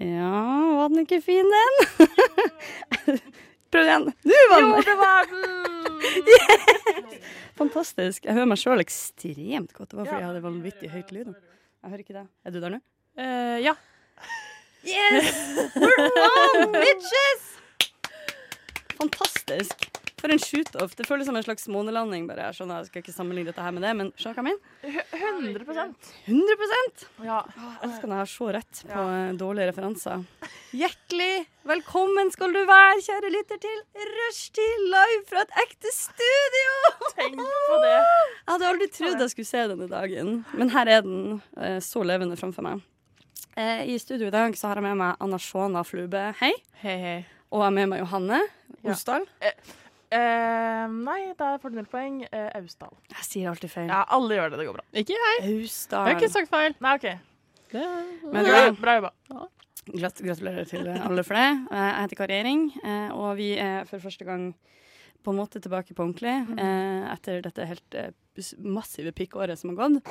Ja, var den ikke fin, den? Prøv igjen. Nå var den det var den! Fantastisk. Jeg hører meg sjøl ekstremt godt. Det var fordi jeg hadde vanvittig høyt lyd. Jeg hører ikke det. Er du der nå? Uh, ja. Yes! We're on, bitches! Fantastisk. For en shoot-off. Det føles som en slags månelanding. bare. Jeg skjønner, jeg skal ikke sammenligne dette her med det, men skjønner hva jeg mener? 100 100 Ja. Jeg elsker når jeg har så rett på Ja. eh, dårlige referanser. Hjertelig velkommen skal du være, kjære lytter, til Rushtid live fra et ekte studio! Tenk på det. Jeg hadde aldri trodd jeg skulle se denne dagen, men her er den eh, så levende framfor meg. Eh, I studio i dag så har jeg med meg Anna Shona Flube, hei. Hei, hei. Og jeg har med meg Johanne Ja. Eh, nei, da får du null poeng. Eh, Austdal. Jeg sier alltid feil. Ja, alle gjør det. Det går bra. Ikke jeg. Austdal. Jeg har ikke sagt feil. Nei, OK. Men Bra, bra jobba. Ja. gratulerer til alle for det. Eh, Jeg heter Kari Ering, eh, og vi er for første gang på en måte tilbake på ordentlig eh, etter dette helt massive pikkåret som har gått.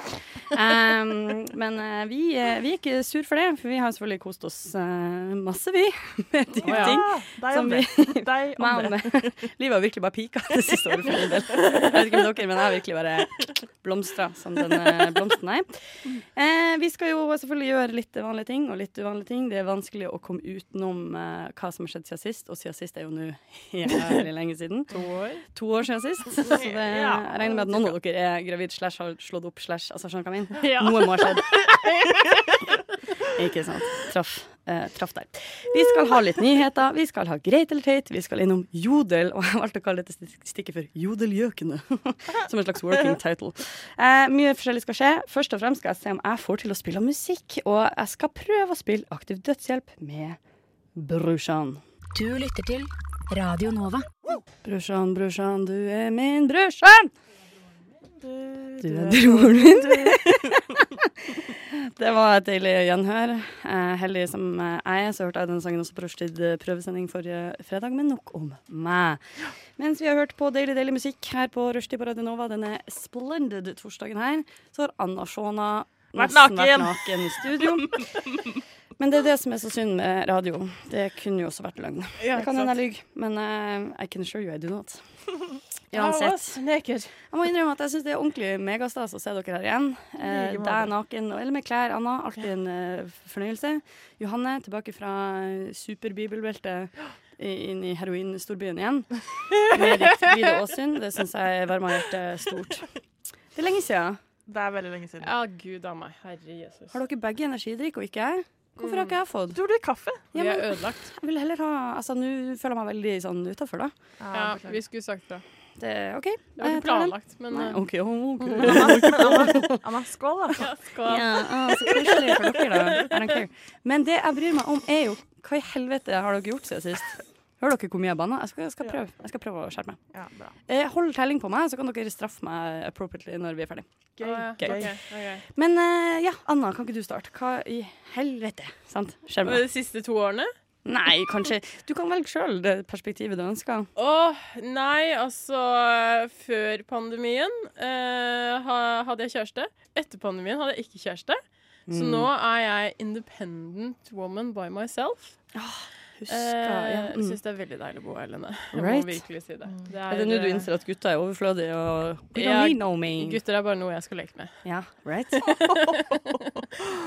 Um, men uh, vi, uh, vi er ikke sur for det, for vi har selvfølgelig kost oss uh, masse, vi, med dype Ja, ting. deg Som om vi, om det. Livet har virkelig bare pika det siste året for min del. Jeg vet ikke med dere, men jeg har virkelig bare blomstra som den blomsten er. Vi skal jo selvfølgelig gjøre litt vanlige ting og litt uvanlige ting. Det er vanskelig å komme utenom hva som har skjedd siden sist, og siden sist er jo nå jævlig lenge siden. To år. To år siden sist. Så det, jeg regner med at noen av dere er gravid slash har slått opp slash altså skjønner du hva jeg mener? Ja. Noe må ha skjedd. Ikke sant. Traff, eh, traff der. Vi skal ha litt nyheter, vi skal ha greit eller teit, vi skal innom jodel, og jeg valgte å kalle dette stikket for Jodelgjøkene. Som en slags working title. Eh, mye forskjellig skal skje. Først og fremst skal jeg se om jeg får til å spille musikk, og jeg skal prøve å spille Aktiv dødshjelp med brorsan. Du lytter til Radio Nova. Brorsan, brorsan, du er min brorsan! Du er broren min. det var et deilig gjenhør. Eh, heldig som jeg er, så hørte jeg den sangen også på Rushtid eh, prøvesending forrige fredag, men nok om meg. Mens vi har hørt på deilig, deilig musikk her på Rushtid på Radio Nova denne splendid torsdagen her, så har Anna Shona nesten naken. vært naken i studio. Men det er det som er så synd med radio. Det kunne jo også vært løgn. Ja, det kan hende jeg lyver, men uh, I can assure you I do not. Uansett. Neker. Jeg må innrømme at jeg syns det er ordentlig megastas å se dere her igjen. Eh, deg naken, eller med klær, Anna. Alltid en uh, fornøyelse. Johanne, tilbake fra eh, superbibelbeltet inn i heroinstorbyen igjen. Med ditt blide åsyn. Det syns jeg varmer hjertet stort. Det er lenge siden. Det er veldig lenge siden. Ja, gud a meg. Herre Jesus. Har dere begge energidrikk og ikke jeg? Hvorfor har ikke jeg fått? Du du kaffe? Ja, Vi er ødelagt. jeg vil heller ha Altså, nå føler jeg meg veldig sånn utafor, da. Ja, vi skulle sagt fra. Det, OK. Det var ikke planlagt, men Nei, eh, OK. ok. Anna, Anna, Anna, skål, da. ja, skål. Ja, ah, så koselig for dere, da. Men det jeg bryr meg om, er jo hva i helvete har dere gjort siden sist? Hører dere hvor mye jeg banner? Jeg skal, jeg skal, prøve. Jeg skal prøve å skjerpe meg. Ja. Eh, hold telling på meg, så kan dere straffe meg appropriately når vi er ferdig. Gøy. Å, ja. Gøy. Ok, ok. Men eh, ja, Anna, kan ikke du starte? Hva i helvete? Sant? skjer med meg. De siste to årene? Nei, kanskje Du kan velge sjøl det perspektivet du ønsker. Åh, nei, altså Før pandemien eh, hadde jeg kjæreste. Etter pandemien hadde jeg ikke kjæreste. Så Mm. nå er jeg independent woman by myself. Husker Eh, ja. Jeg mm. syns det er veldig deilig å bo alene. Jeg Right. må virkelig si det. Det Er det nå du eh, innser at gutta er overflødige og Ja? Gutter er bare noe jeg skal leke med. Ja, right?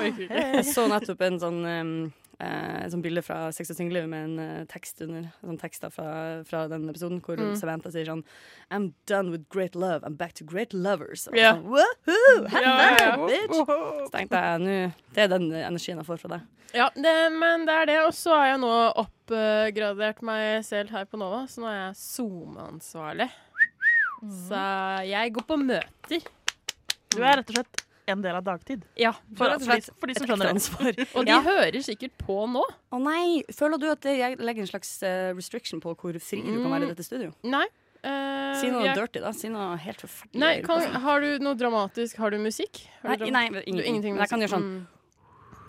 Jeg så nettopp en sånn um, et sånt bilde fra Sex og singelliv med en eh, tekst under. Sånn tekster fra, fra den episoden hvor Mm. Samantha sier sånn I'm done with great love, I'm back to great lovers. Og yeah. sånn, Woohoo! Ja, yeah, ja. bitch! Så tenkte jeg nå Det er den energien jeg får fra deg. Ja, det, men det er det. Og så har jeg nå oppgradert meg selv her på Nova, så nå er jeg SoMe-ansvarlig. Så jeg går på møter. Du er rett og slett en del av dagtid. Ja, For, for, for, de, for de som skjønner ansvar. Og de Ja. hører sikkert på nå. Å nei, føler du at jeg legger en slags eh, restriction på hvor fri du kan være i Mm. dette studio? Nei. Uh, Si noe jeg- dirty, da. Si noe helt forferdelig. Nei, kan, har du noe dramatisk? Har du musikk? Har du nei, nei, Du- ingenting. musikk. jeg kan gjøre sånn.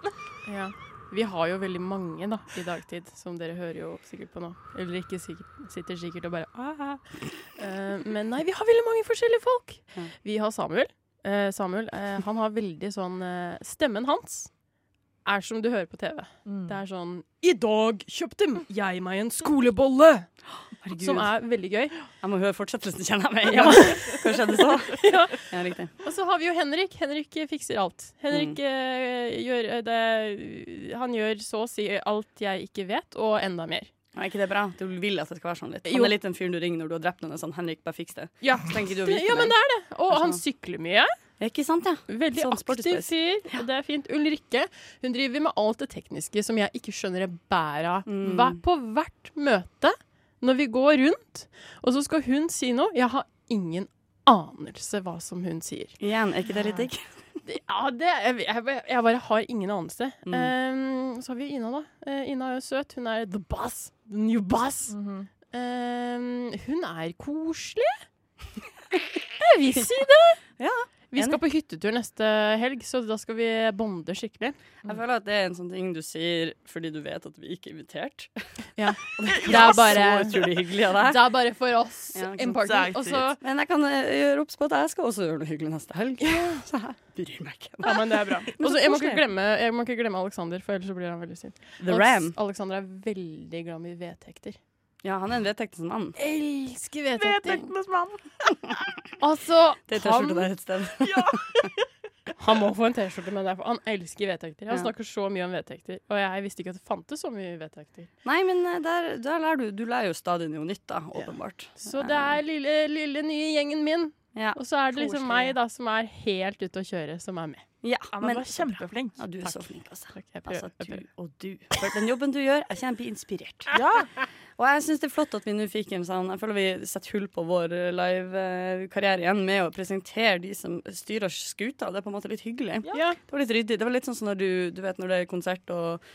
Mm. Ja. Vi har jo veldig mange da, i dagtid, som dere hører jo sikkert på nå. Eller ikke sikkert, sitter sikkert og bare ah. Eh, Men nei, vi har veldig mange forskjellige folk. Ja. Vi har Samuel. Eh, Samuel, eh, han har veldig sånn eh, Stemmen hans er som du hører på TV. Mm. Det er sånn I dag kjøpte jeg meg en skolebolle! Herregud. Som er veldig gøy. Jeg må høre fortsettelsen, kjenner jeg meg igjen. Hva skjedde så? Ja. Ja, riktig. Og så har vi jo Henrik. Henrik eh, fikser alt. Henrik Mm. eh, gjør eh, det Han gjør så å si alt jeg ikke vet, og enda mer. Er ikke det bra? Du vil at det skal være sånn litt? Jo. Han er litt den fyren du ringer når du har drept noen. Sånn, Henrik, bare fiks det. Ja, det, ja men det er det. Og han sykler mye. Ikke sant, ja? Veldig Sånn aktiv fyr. Ja. det er fint. Ulrikke hun driver med alt det tekniske som jeg ikke skjønner er bær av. Mm. På hvert møte, når vi går rundt, og så skal hun si noe Jeg har ingen anelse hva som hun sier. Igjen, er ikke det litt digg? Ja, det, jeg, jeg, jeg bare har ingen anelse. Mm. Um, så har vi Ina, da. Eh, Ina er jo søt. Hun er the boss. The new boss. Mm -hmm. um, hun er koselig. Jeg vil si det. Ja, Vi skal på hyttetur neste helg, så da skal vi bonde skikkelig. Jeg føler at det er en sånn ting du sier fordi du vet at vi ikke er invitert. Ja. Det, er bare så utrolig hyggelig av deg. Det er bare for oss. Ja, ikke important. Det er Og så- Men jeg kan eh, gjøre obs på at jeg skal også gjøre noe hyggelig neste helg. Så jeg bryr meg ikke. ja, men det er bra. Men Og så så jeg, må ikke glemme, jeg må ikke glemme Alexander, for ellers så blir han veldig sint. The Ram. Alexander er veldig glad i vedtekter. Ja, han er en vedtektenes mann. Elsker vedtekter. Vedtektenes mann. Altså, Det er han, T-skjorte der et sted. han må få en T-skjorte med det, for han elsker vedtekter. Han Ja. snakker så mye om vedtekter, og jeg visste ikke at det fantes så mye vedtekter. Nei, men eh, der, der lærer du Du lærer jo stadig noe nytt, da, Ja. åpenbart. Så det er lille, lille nye gjengen min. Ja. Og så er det liksom meg da, som er helt ute å kjøre, som er med. ja, Ja, men du er kjempeflink. Ja, du er Takk. så flink, altså. Takk, jeg prøver. Altså, du og du. For den jobben du gjør, jeg kjempeinspirert. Ja. Og jeg syns det er flott at vi nå fikk en sånn Jeg føler vi setter hull på vår eh, live-karriere igjen med å presentere de som styrer skuta. Det er på en måte litt hyggelig. Ja. Det var litt ryddig. Det var litt sånn som når du, du vet når det er konsert og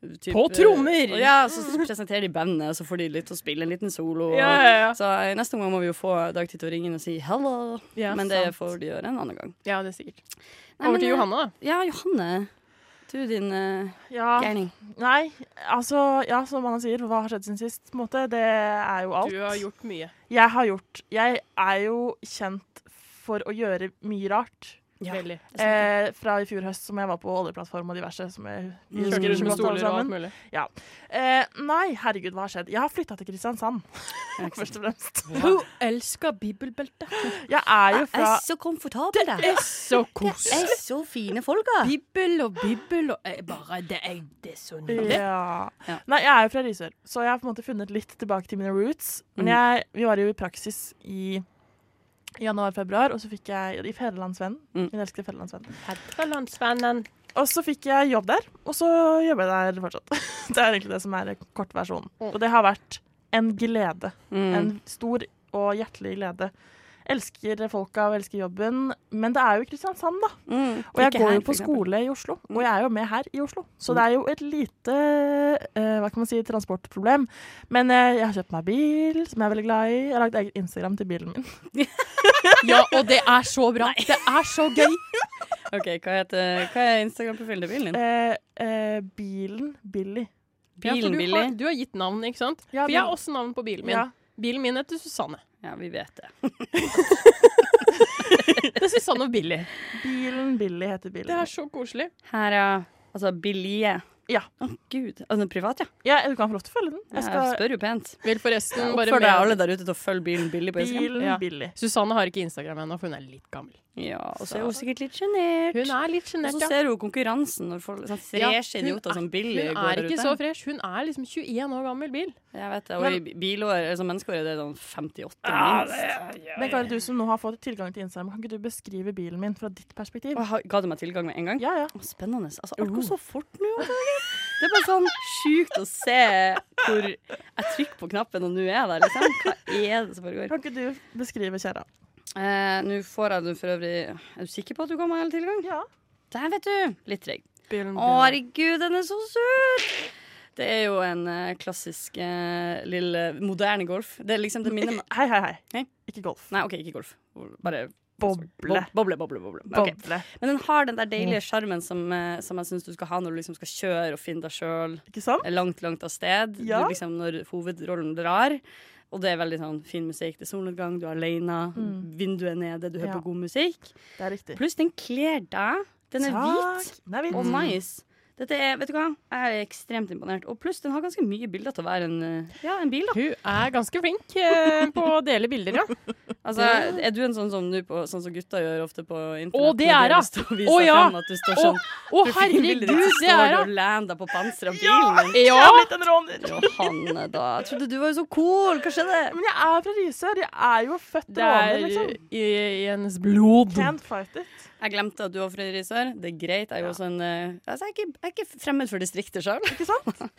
typ, På trommer! eh, Ja, så presenterer de bandet, og så får de litt å spille en liten solo. Ja, ja, ja. Så neste gang må vi jo få Dag til å ringe inn og si 'hello'. Ja, Men det sant. får de gjøre en annen gang. Ja, det er sikkert. Over til eh, Johanne, da. Ja, Johanne. Du, din uh, ja. gærning. Nei, altså Ja, som Anna sier, hva har skjedd siden sist? På en måte, det er jo alt. Du har gjort mye. Jeg har gjort Jeg er jo kjent for å gjøre mye rart. Ja. Eh, fra i fjor høst, som jeg var på oljeplattform og diverse. Som jeg, vi Mm. husker med godt alle stoler og alt sammen. mulig. Eh, nei, herregud, hva har skjedd? Jeg har flytta til Kristiansand, Ja, ikke først og fremst. Hun elsker bibelbelte. Jeg er jo Jeg fra er så komfortabel der. Det er så koselig. Det er så fine folk, her. Bibel og bibel og eh, bare Det er, det er så nydelig. ja. Ja. Nei, jeg er jo fra Risør, så jeg har på en måte funnet litt tilbake til mine roots. Men Mm. jeg, vi var jo i praksis i januar-februar, og så fikk jeg i Federlandsvennen. Mm. Min elskede Federlandsvenn. Fedrelandsvennen. Og så fikk jeg jobb der, og så jobber jeg der fortsatt. det er egentlig det som er kortversjonen. Mm. Og det har vært en glede. Mm. En stor og hjertelig glede. Elsker folka og elsker jobben, men det er jo Kristiansand, da. Mm. Og jeg går jo på skole i Oslo, og jeg er jo med her i Oslo. Så Mm. det er jo et lite uh, hva kan man si, transportproblem. Men uh, jeg har kjøpt meg bil, som jeg er veldig glad i. Jeg har lagd eget Instagram til bilen min. Ja, og det er så bra. Det er så gøy. OK, hva, heter, hva er Instagram-profilen til bilen din? Eh, eh, bilen Billy. Ja, du, Billy? har, du har gitt navn, ikke sant? Ja, For jeg har også navn på bilen min. Ja. Bilen min heter Susanne. Ja, vi vet det. Det er Susanne og Billy. Bilen Billy heter Det er så koselig. Her, ja. Altså Billie. Ja. Å, gud. Altså, privat, ja. Ja, du kan få lov til å følge den. Jeg Jeg spør jo pent. Vil forresten bare oppfordrer med alle der ute til å følge bilen Billy på Instagram. Bilen Ja. Billy. Susanne har ikke Instagram ennå, for hun er litt gammel. Ja, og så er hun sikkert litt sjenert. Hun er litt Og så ser hun konkurransen når folk, sånn Ja, idioter hun Billy er- der ute. Hun er ikke så fresh. Hun er liksom 21 år gammel bil. Jeg vet det. Og i bilår, altså menneskeåret, det er sånn 58 minst. Men Kari, du som nå har fått tilgang til Instagram, kan ikke du beskrive bilen min fra ditt perspektiv? Og Ga du meg tilgang med en gang? Ja, ja. Å, Spennende. Altså, alt går så fort nå. Det er bare sånn sjukt å se hvor jeg trykker på knappen, og nå er jeg der, liksom. Hva er det som foregår? Kan ikke du beskrive kjerra? Eh, Nå får jeg den for øvrig Er du sikker på at du kommer hele tilgang? Ja. Der, vet du. Litt treg. Å, herregud, den er så søt! Det er jo en eh, klassisk eh, lille moderne golf. Det er liksom det minner meg Hei, hei, hei. Hei. Ikke golf. Nei, OK, ikke golf. Bare Boble. Bob- Boble, boble, boble. Ok. Boble. Men den har den der deilige sjarmen som, eh, som jeg syns du skal ha når du liksom skal kjøre og finne deg sjøl Ikke sant? langt, langt av sted. Ja. Du liksom, når hovedrollen drar. Og det er veldig sånn fin musikk. Det er solnedgang, du er alene, vinduet er nede, du hører Mm. Ja. på god musikk. Det er riktig. Pluss den kler deg. Den er Takk. hvit Nei, og nice. Dette er, vet du hva? Jeg er ekstremt imponert. Og pluss, den har ganske mye bilder til å være en, eh, ja, en bil, da. Hun er ganske flink eh, på å dele bilder, ja. Altså, er du en sånn som, du på, sånn som gutta gjør ofte på internett? Å, det er hun! å Å, ja! du sånn Å, du bilder herregud, det er du hun! og lander på panseret av bilen Ja! Ja! råner. Johanne, da. Jeg trodde du var jo så cool. Hva skjedde? Men jeg er fra Risør. Jeg er jo født Det er liksom. i, i hennes blod. Can't fight it. Jeg glemte at du var fra Risør. Det er greit. Jeg er jo Ja. også en eh, altså, jeg, er ikke, jeg er ikke fremmed for distriktet sjøl. Ikke sant?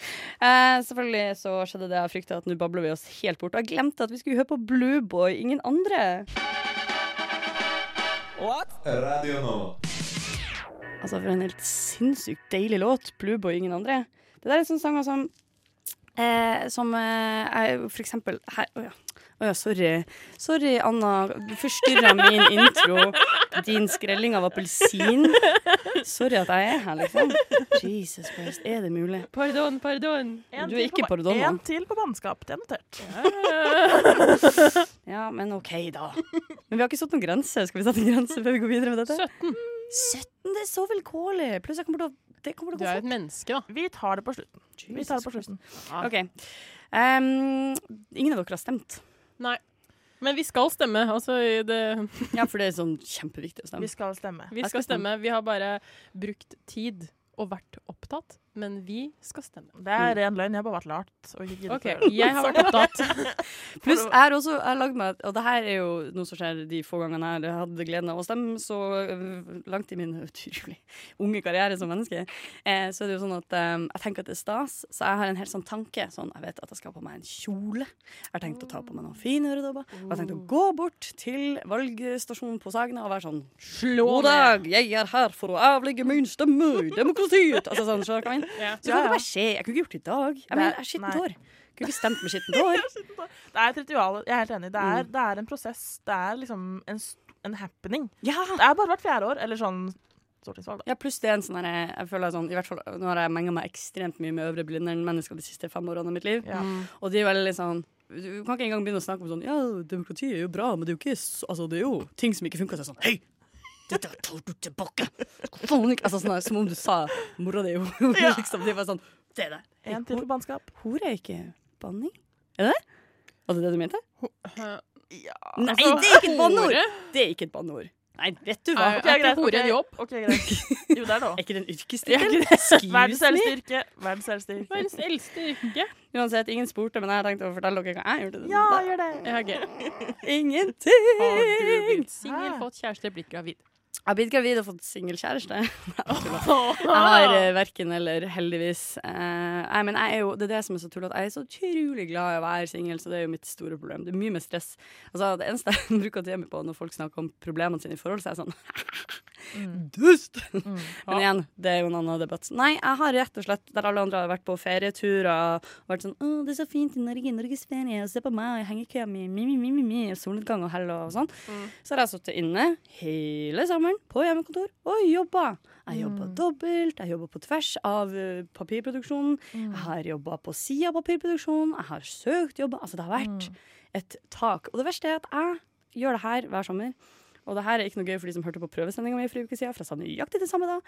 Eh, selvfølgelig så skjedde det jeg frykta, at nå babler vi oss helt bort. Og jeg glemte at vi skulle høre på Blueboy, ingen andre. What? Radio nå. Altså, for en helt sinnssykt deilig låt. Blueboy, ingen andre. Det der er sånne sanger som eh, Som eh, for eksempel her, oh ja. Å ja, sorry. Sorry, Anna. Du forstyrra min intro. Din skrelling av appelsin. Sorry at jeg er her, liksom. Jesus Christ, er det mulig? Pardon, pardon. En Du er ikke på- pardon. En til på mannskap. Det er notert. Ja, men OK, da. Men vi har ikke satt noen grense. Skal vi sette en grense før vi går videre med dette? 17. 17, det er så vilkårlig. Pluss jeg kommer til å Det kommer Du til å er jo et menneske, da. Vi tar det på slutten. Vi tar det på slutten. OK. Um, ingen av dere har stemt. Nei. Men vi skal stemme. Altså, det, Ja, for det er sånn kjempeviktig å Vi stemme. skal stemme. vi skal stemme. Vi har bare brukt tid og vært opptatt, men vi skal stemme. Det er ren løgn. Jeg har bare vært lat. Og ikke giddet OK, å gjøre det. jeg har vært opptatt. Pluss jeg har også jeg lagd meg Og det her er jo noe som skjer de få gangene jeg hadde gleden av å stemme så øh, langt i min utrolig unge karriere som menneske. Eh, så er det jo sånn at eh, jeg tenker at det er stas, så jeg har en helt sånn tanke. Sånn, jeg vet at jeg skal ha på meg en kjole. Jeg har tenkt å ta på meg noen fine øredobber. Og jeg har tenkt å gå bort til valgstasjonen på Sagene og være sånn Slå God dag, jeg er her for å avlegge min stemme i demokratiet. Altså sånn, så kan? Ja. Så kan Ja, det bare skje. Jeg kunne ikke gjort det i dag. Jeg mener, jeg har skittent hår. Jeg kunne ikke stemt med skittent hår. Det er et ritual. Jeg er helt enig. Det Mm. er, det er en prosess. Det er liksom en, en happening. Ja. Det er bare hvert fjerde år, eller sånn stortingsvalg. da. Ja, pluss det er en sånn her, jeg føler sånn, i hvert fall, Nå har jeg menga meg ekstremt mye med Øvre Blindern-mennesker de siste fem årene av mitt liv. Ja. Og de er veldig sånn Du kan ikke engang begynne å snakke om sånn Ja, demokrati er jo bra, men det er jo ikke Altså, det er jo ting som ikke funker. Så er sånn Hei! Dette tar du tilbake! Altså sånn Som om du sa mora di. Liksom, de var sånn Det er det. En til mannskap. Hore er ikke banning? Er det? Var det det du mente? Ja. Nei, det er ikke et banneord! Det er ikke et banneord. Nei, vet du hva? Er- er ikke hore en jobb? Ok, greit. Jo, det er det Er ikke det en yrkestittel? Verdens eldste yrke. Verdens eldste yrke. Verdens eldste yrke. Uansett, ingen spurte, men jeg har tenkt å fortelle dere hva jeg gjorde. Ja, gjør det. Ja, okay. Ingenting! Har du blitt singel, fått kjæreste, blitt gravid? Jeg har blitt gravid og fått singelkjæreste. Jeg har uh, verken eller, heldigvis. Eh, nei, men jeg er jo, det er det som er så tullete. Jeg er så utrolig glad i å være singel, så det er jo mitt store problem. Det er mye mer stress. Altså, det eneste jeg bruker tida mi på når folk snakker om problemene sine i forhold, så er jeg sånn Dust! Men igjen, det er jo en annen debatt. Nei, jeg har rett og slett, der alle andre har vært på ferieturer og vært sånn 'Å, det er så fint i Norge, norgesferie, og se på meg, og hengekøya mi, mi, mi, mi, mi, mi, solnedgang og hell og sånn'. Så har jeg sittet inne hele sommeren på hjemmekontor og jobba. Jeg jobba dobbelt, jeg jobba på tvers av eh, papirproduksjonen. Jeg har jobba på sida av papirproduksjonen, jeg har søkt jobber. Altså, det har vært et tak. Og det verste er at jeg gjør det her hver sommer. Og det her er ikke noe gøy for de som hørte på prøvesendinga mi for en uke siden, for jeg sa nøyaktig det samme da.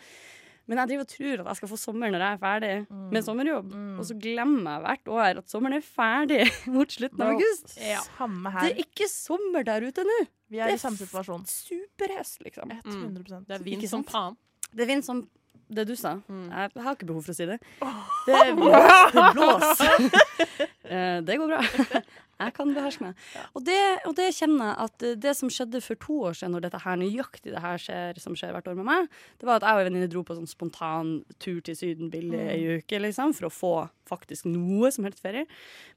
Men jeg driver og tror at jeg skal få sommer når jeg er ferdig med sommerjobb. Og så glemmer jeg hvert år at sommeren er ferdig mot slutten av august. Samme Det er ikke sommer der ute nå. Vi er det i samme situasjon. Superhest, liksom. 100% Det er vind som faen. Det er vind som det du sa. Mm. Jeg, har ikke behov for å si det. Det er. Det, blåser. Eh, det går bra. Jeg kan beherske meg. Og det, og det kjenner jeg at det som skjedde for to år siden, når dette her nøyaktig det her skjer, som skjer hvert år med meg, det var at jeg og en venninne dro på sånn spontan tur til Syden billig ei uke, liksom, for å få faktisk noe som helst ferie.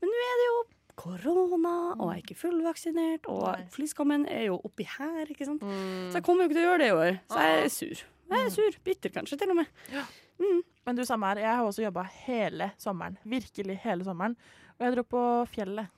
Men nå er det jo korona, og jeg er ikke fullvaksinert, og flyskammen er jo oppi her, ikke sant. Mm. Så jeg kommer jo ikke til å gjøre det i år. Så jeg er sur. Jeg er sur. Bitter, kanskje, til og med. Men du, samme her. Jeg har også jobba hele sommeren. Virkelig hele sommeren. Og jeg dro på fjellet.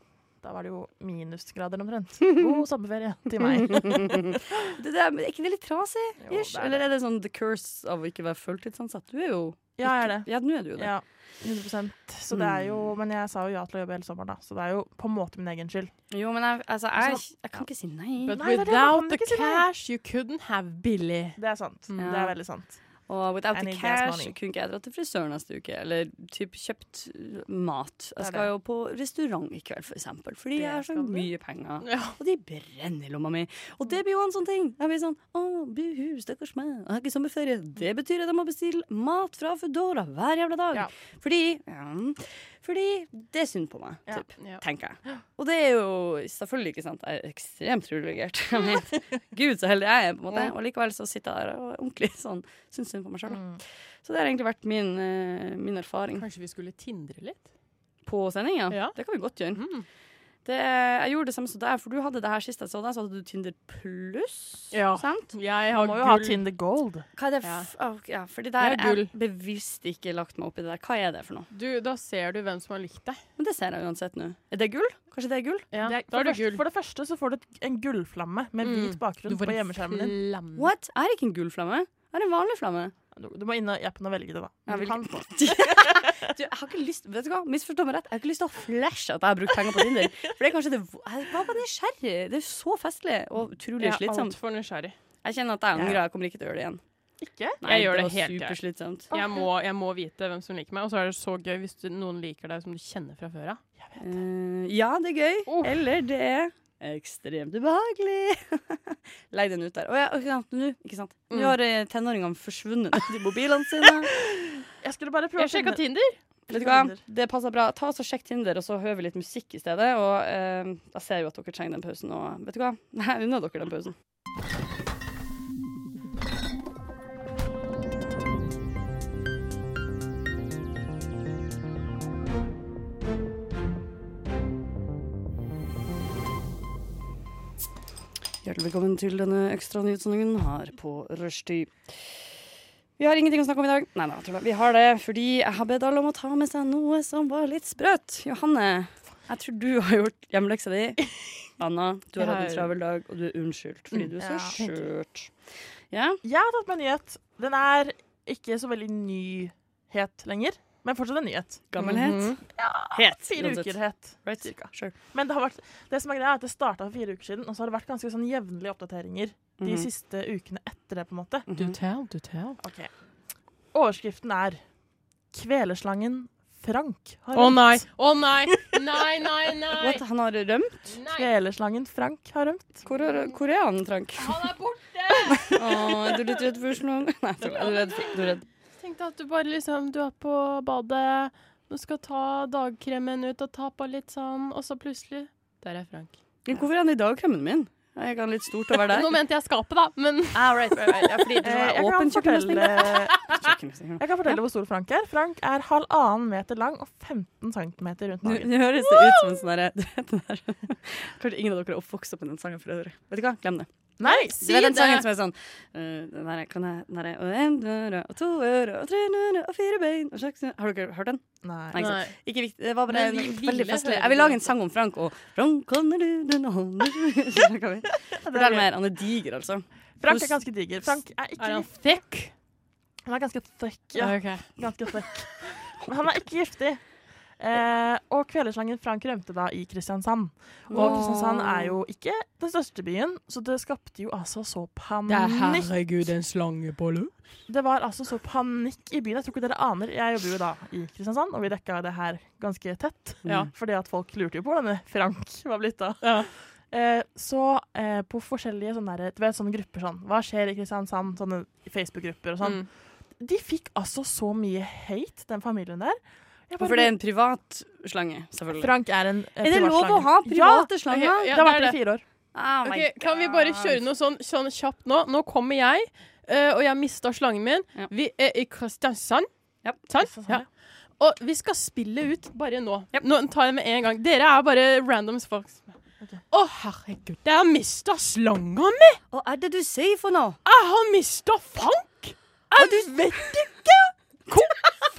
Da var det jo minusgrader omtrent. God sommerferie til meg. Det, det er, er ikke det litt trasig? Jo, det er Eller er det sånn the curse av å ikke være fulltidsansatt? Du er jo Ja, jeg er det. Ja, nå er du jo det. Ja, 100% Så det er jo Men jeg sa jo ja til å jobbe hele sommeren, da. Så det er jo på en måte min egen skyld. Jo, men jeg, altså, jeg, jeg kan ikke si nei. But without the cash, you couldn't have Billy. Det er sant. Mm. Det er veldig sant. Og without the cash kunne ikke jeg dratt til frisøren neste uke. Eller typ kjøpt mat. Jeg skal jo på restaurant i kveld, for eksempel. Fordi Det jeg har så mye penger. Og de brenner i lomma mi. Og det blir jo en sånn ting. Jeg blir sånn Å, buhu, stakkars meg. Jeg har ikke sommerferie. Det betyr at jeg må bestille mat fra Foodora hver jævla dag. Fordi ja, Fordi det er synd på meg, typ, Ja. tenker jeg. Og det er jo selvfølgelig ikke sant. Jeg er ekstremt privilegert. Gud, så heldig jeg er, på en måte. Og likevel så sitter jeg der og er ordentlig sånn syns synd på meg sjøl. Mm. Så det har egentlig vært min, eh, min erfaring Kanskje vi skulle tindre litt? på sendinga. Ja. Det kan vi godt gjøre. Mm. Det, jeg gjorde det samme som deg, for du hadde det her sist jeg så deg, så hadde du Tinder pluss. Ja. Sant? Jeg har må jo ha. Tinder Gold. Hva er det Ja. f ah, ja, fordi der Det er gull. jeg bevisst ikke lagt meg opp i det der. Hva er det for noe? Du, da ser du hvem som har likt deg. Men det ser jeg uansett nå. Er det gull? Kanskje det er gull? Ja, Det er, for, er det det gull. første, for det første så får du en gullflamme med Mm. hvit bakgrunn på hjemmeskjermen din. What? Er det ikke en gullflamme? Er det en vanlig flamme? Du, du må inn i appen og velge det, da. Ja, vil... du kan. Du, jeg har ikke lyst Vet du hva, misforstå meg rett. Jeg har ikke lyst til å flashe at jeg har brukt penger på Tinder. For det er kanskje det Jeg var bare nysgjerrig. Det er så festlig og utrolig Jeg er slitsomt. altfor nysgjerrig. Jeg kjenner at jeg angrer. Jeg kommer ikke til å gjøre det igjen. Ikke? Nei, Jeg gjør det var helt, greit. Jeg må, jeg må vite hvem som liker meg. Og så er det så gøy hvis du, noen liker deg som du kjenner fra før av. Eh, ja, det er gøy. Oh. Eller det er ekstremt ubehagelig. Legg den ut der. Å ja, nå, ikke sant. Nå Mm. har eh, tenåringene forsvunnet i mobilene sine. Jeg skulle bare prøve å sjekke Tinder. Vet du hva? Det passer bra. Ta oss og Sjekk Tinder, og så hører vi litt musikk i stedet. Og eh, da ser jo at dere trenger den pausen. Og vet du hva? Jeg unner dere den pausen. Hjertelig velkommen til denne ekstra nyhetssendingen her på rushtid. Vi har ingenting å snakke om i dag. Nei, nei, tuller. Vi har det fordi jeg har bedt alle om å ta med seg noe som var litt sprøtt. Johanne, jeg tror du har gjort hjemmeleksa di. Anna, du har hatt en travel dag, og du er unnskyldt fordi du er så skjørt. Ja? Jeg har tatt med en nyhet. Den er ikke så veldig nyhet lenger, men fortsatt en nyhet. Gammelhet? Ja. Het. Fire uansett. uker het. Right? cirka. Sure. Men det, har vært, det som er greia er at det starta for fire uker siden, og så har det vært ganske sånn jevnlige oppdateringer de Mhm. siste ukene etter det. på en måte. Do Mhm. tell, do tell. Ok. Overskriften er 'Kvelerslangen Frank har rømt'. Å oh, nei! Å nei! Nei, nei, nei! What, han har rømt? nei. Kvelerslangen Frank har rømt. Hvor er, hvor er han, Frank? Han er borte! Å, oh, er du litt redd for slangen? Nei, du er redd? for- Du er redd. Tenk deg at du bare liksom Du er på badet, du skal ta dagkremen ut og ta på litt sånn, og så plutselig Der er Frank. Men Hvorfor er han i dagkremen min? Jeg kan litt stort å være der? Nå mente jeg skapet, da, men Ah, right, right, right. Ja, fordi det Eh, jeg, kan åpen kjøkkenløsning. fortelle, jeg kan fortelle hvor stor Frank er. Frank er halvannen meter lang og 15 cm rundt magen. Det høres ut som en sånn derre Du Kanskje ingen av dere er oppvokst opp med den sangen for øvrig. Vet du hva, glem det. Nei, Du vet den sangen som er sånn uh, Den her kan jeg den her, Og en døre og to ører og tre nører og fire bein og seks Har dere hørt den? Nei. Nei, ikke sant. Ikke viktig. Det var bare vi veldig festlig Jeg vil lage en sang om Frank og Frank du? Fortell mer. Han er diger, altså. Frank er ganske diger. Frank er ikke er han thick? Han er ganske thick. Ja, Okay. ganske thick. Men han er ikke giftig. Eh, og Kvelerslangen Frank rømte da i Kristiansand. Og Kristiansand er jo ikke den største byen, så det skapte jo altså så panikk. herregud en slangebolle. Det var altså så panikk i byen. Jeg tror ikke dere aner. Jeg jobber jo da i Kristiansand, og vi dekka det her ganske tett. Ja. Fordi at folk lurte jo på hvordan Frank var blitt av. Ja. Eh, så eh, på forskjellige sånne, der, du vet, sånne grupper sånn Hva skjer i Kristiansand? Sånne Facebook-grupper og sånn. Mm. De fikk altså så mye hate, den familien der. For det er en privat slange, selvfølgelig. Frank er en eh, Er det lov å privatslange. ha private slanger? Ok, ja, Det har vært det i fire år. Oh my Ok, kan vi bare God. kjøre noe sånn, sånn kjapt nå? Nå kommer jeg, eh, og jeg mista slangen min. Ja. Vi er i Kristiansand. Ja. Sant? Ja. Og vi skal spille ut bare nå. Nå tar jeg det med en gang. Dere er bare randoms folk. Å, herregud. Jeg har mista slanga mi! Hva er det du sier for noe? Jeg har mista Fank! Jeg vet ikke hvor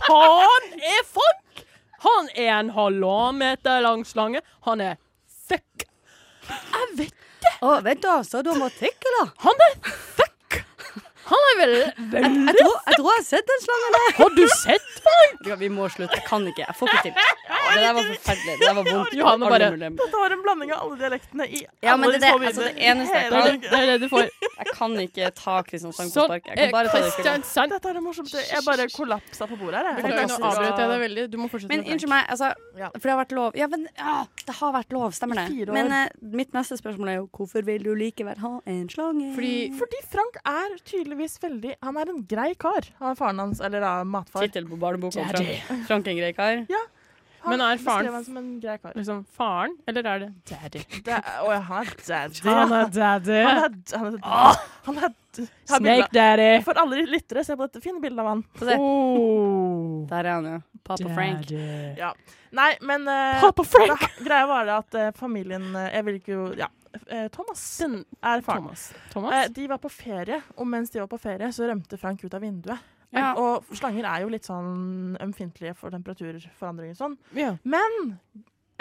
faen er Fank! Han er en halvannen meter lang slange. Han er fuck. Jeg vet Å, vent da, så du matematikk, eller? Han er fuck! Han er vel veldig jeg, tror, jeg tror jeg har sett den slangen der. Har du sett Frank? Vi må slutte. Jeg kan ikke. Jeg får ikke til. Det der var forferdelig. Det der var vondt. Johanne bare- Dette var en blanding av alle dialektene i Ja, men alle det, de små det, altså, det eneste jeg kan Det er det du får. Jeg kan ikke ta Kristiansand på Sånn. spark. Jeg kan bare ta det. Dette er det morsomt. Jeg bare kollapsa på bordet her. jeg. kan nå avbrøt jeg deg veldig. Du må fortsette. Men unnskyld meg, altså, for det har vært lov. Ja, men ja, det har vært lov, stemmer det. Men uh, mitt neste spørsmål er jo hvorfor vil du likevel ha en slange? Fordi Fordi Frank er tydeligvis veldig Han er en grei kar. Han er faren hans, eller da matfar. Tittel på barneboka om Frank, Frank en grei kar. Han Men er faren- han som en grei kar. liksom faren, eller er det daddy? Da, oh, ja, han er daddy. Han er daddy. Han er, han er, han er, Snake daddy. For alle lyttere, se på dette fine bildet av han. Få se. Oh. Der er han jo. Papa Frank. Ja. Nei, men uh, Papa Frank! det, greia var det at uh, familien uh, Jeg vil ikke jo Ja. eh, Thomas Den, er faren. Thomas. Eh, Thomas? de var på ferie, og mens de var på ferie, så rømte Frank ut av vinduet. Ja. Og slanger er jo litt sånn ømfintlige for temperaturforandringer og sånn. Ja, Men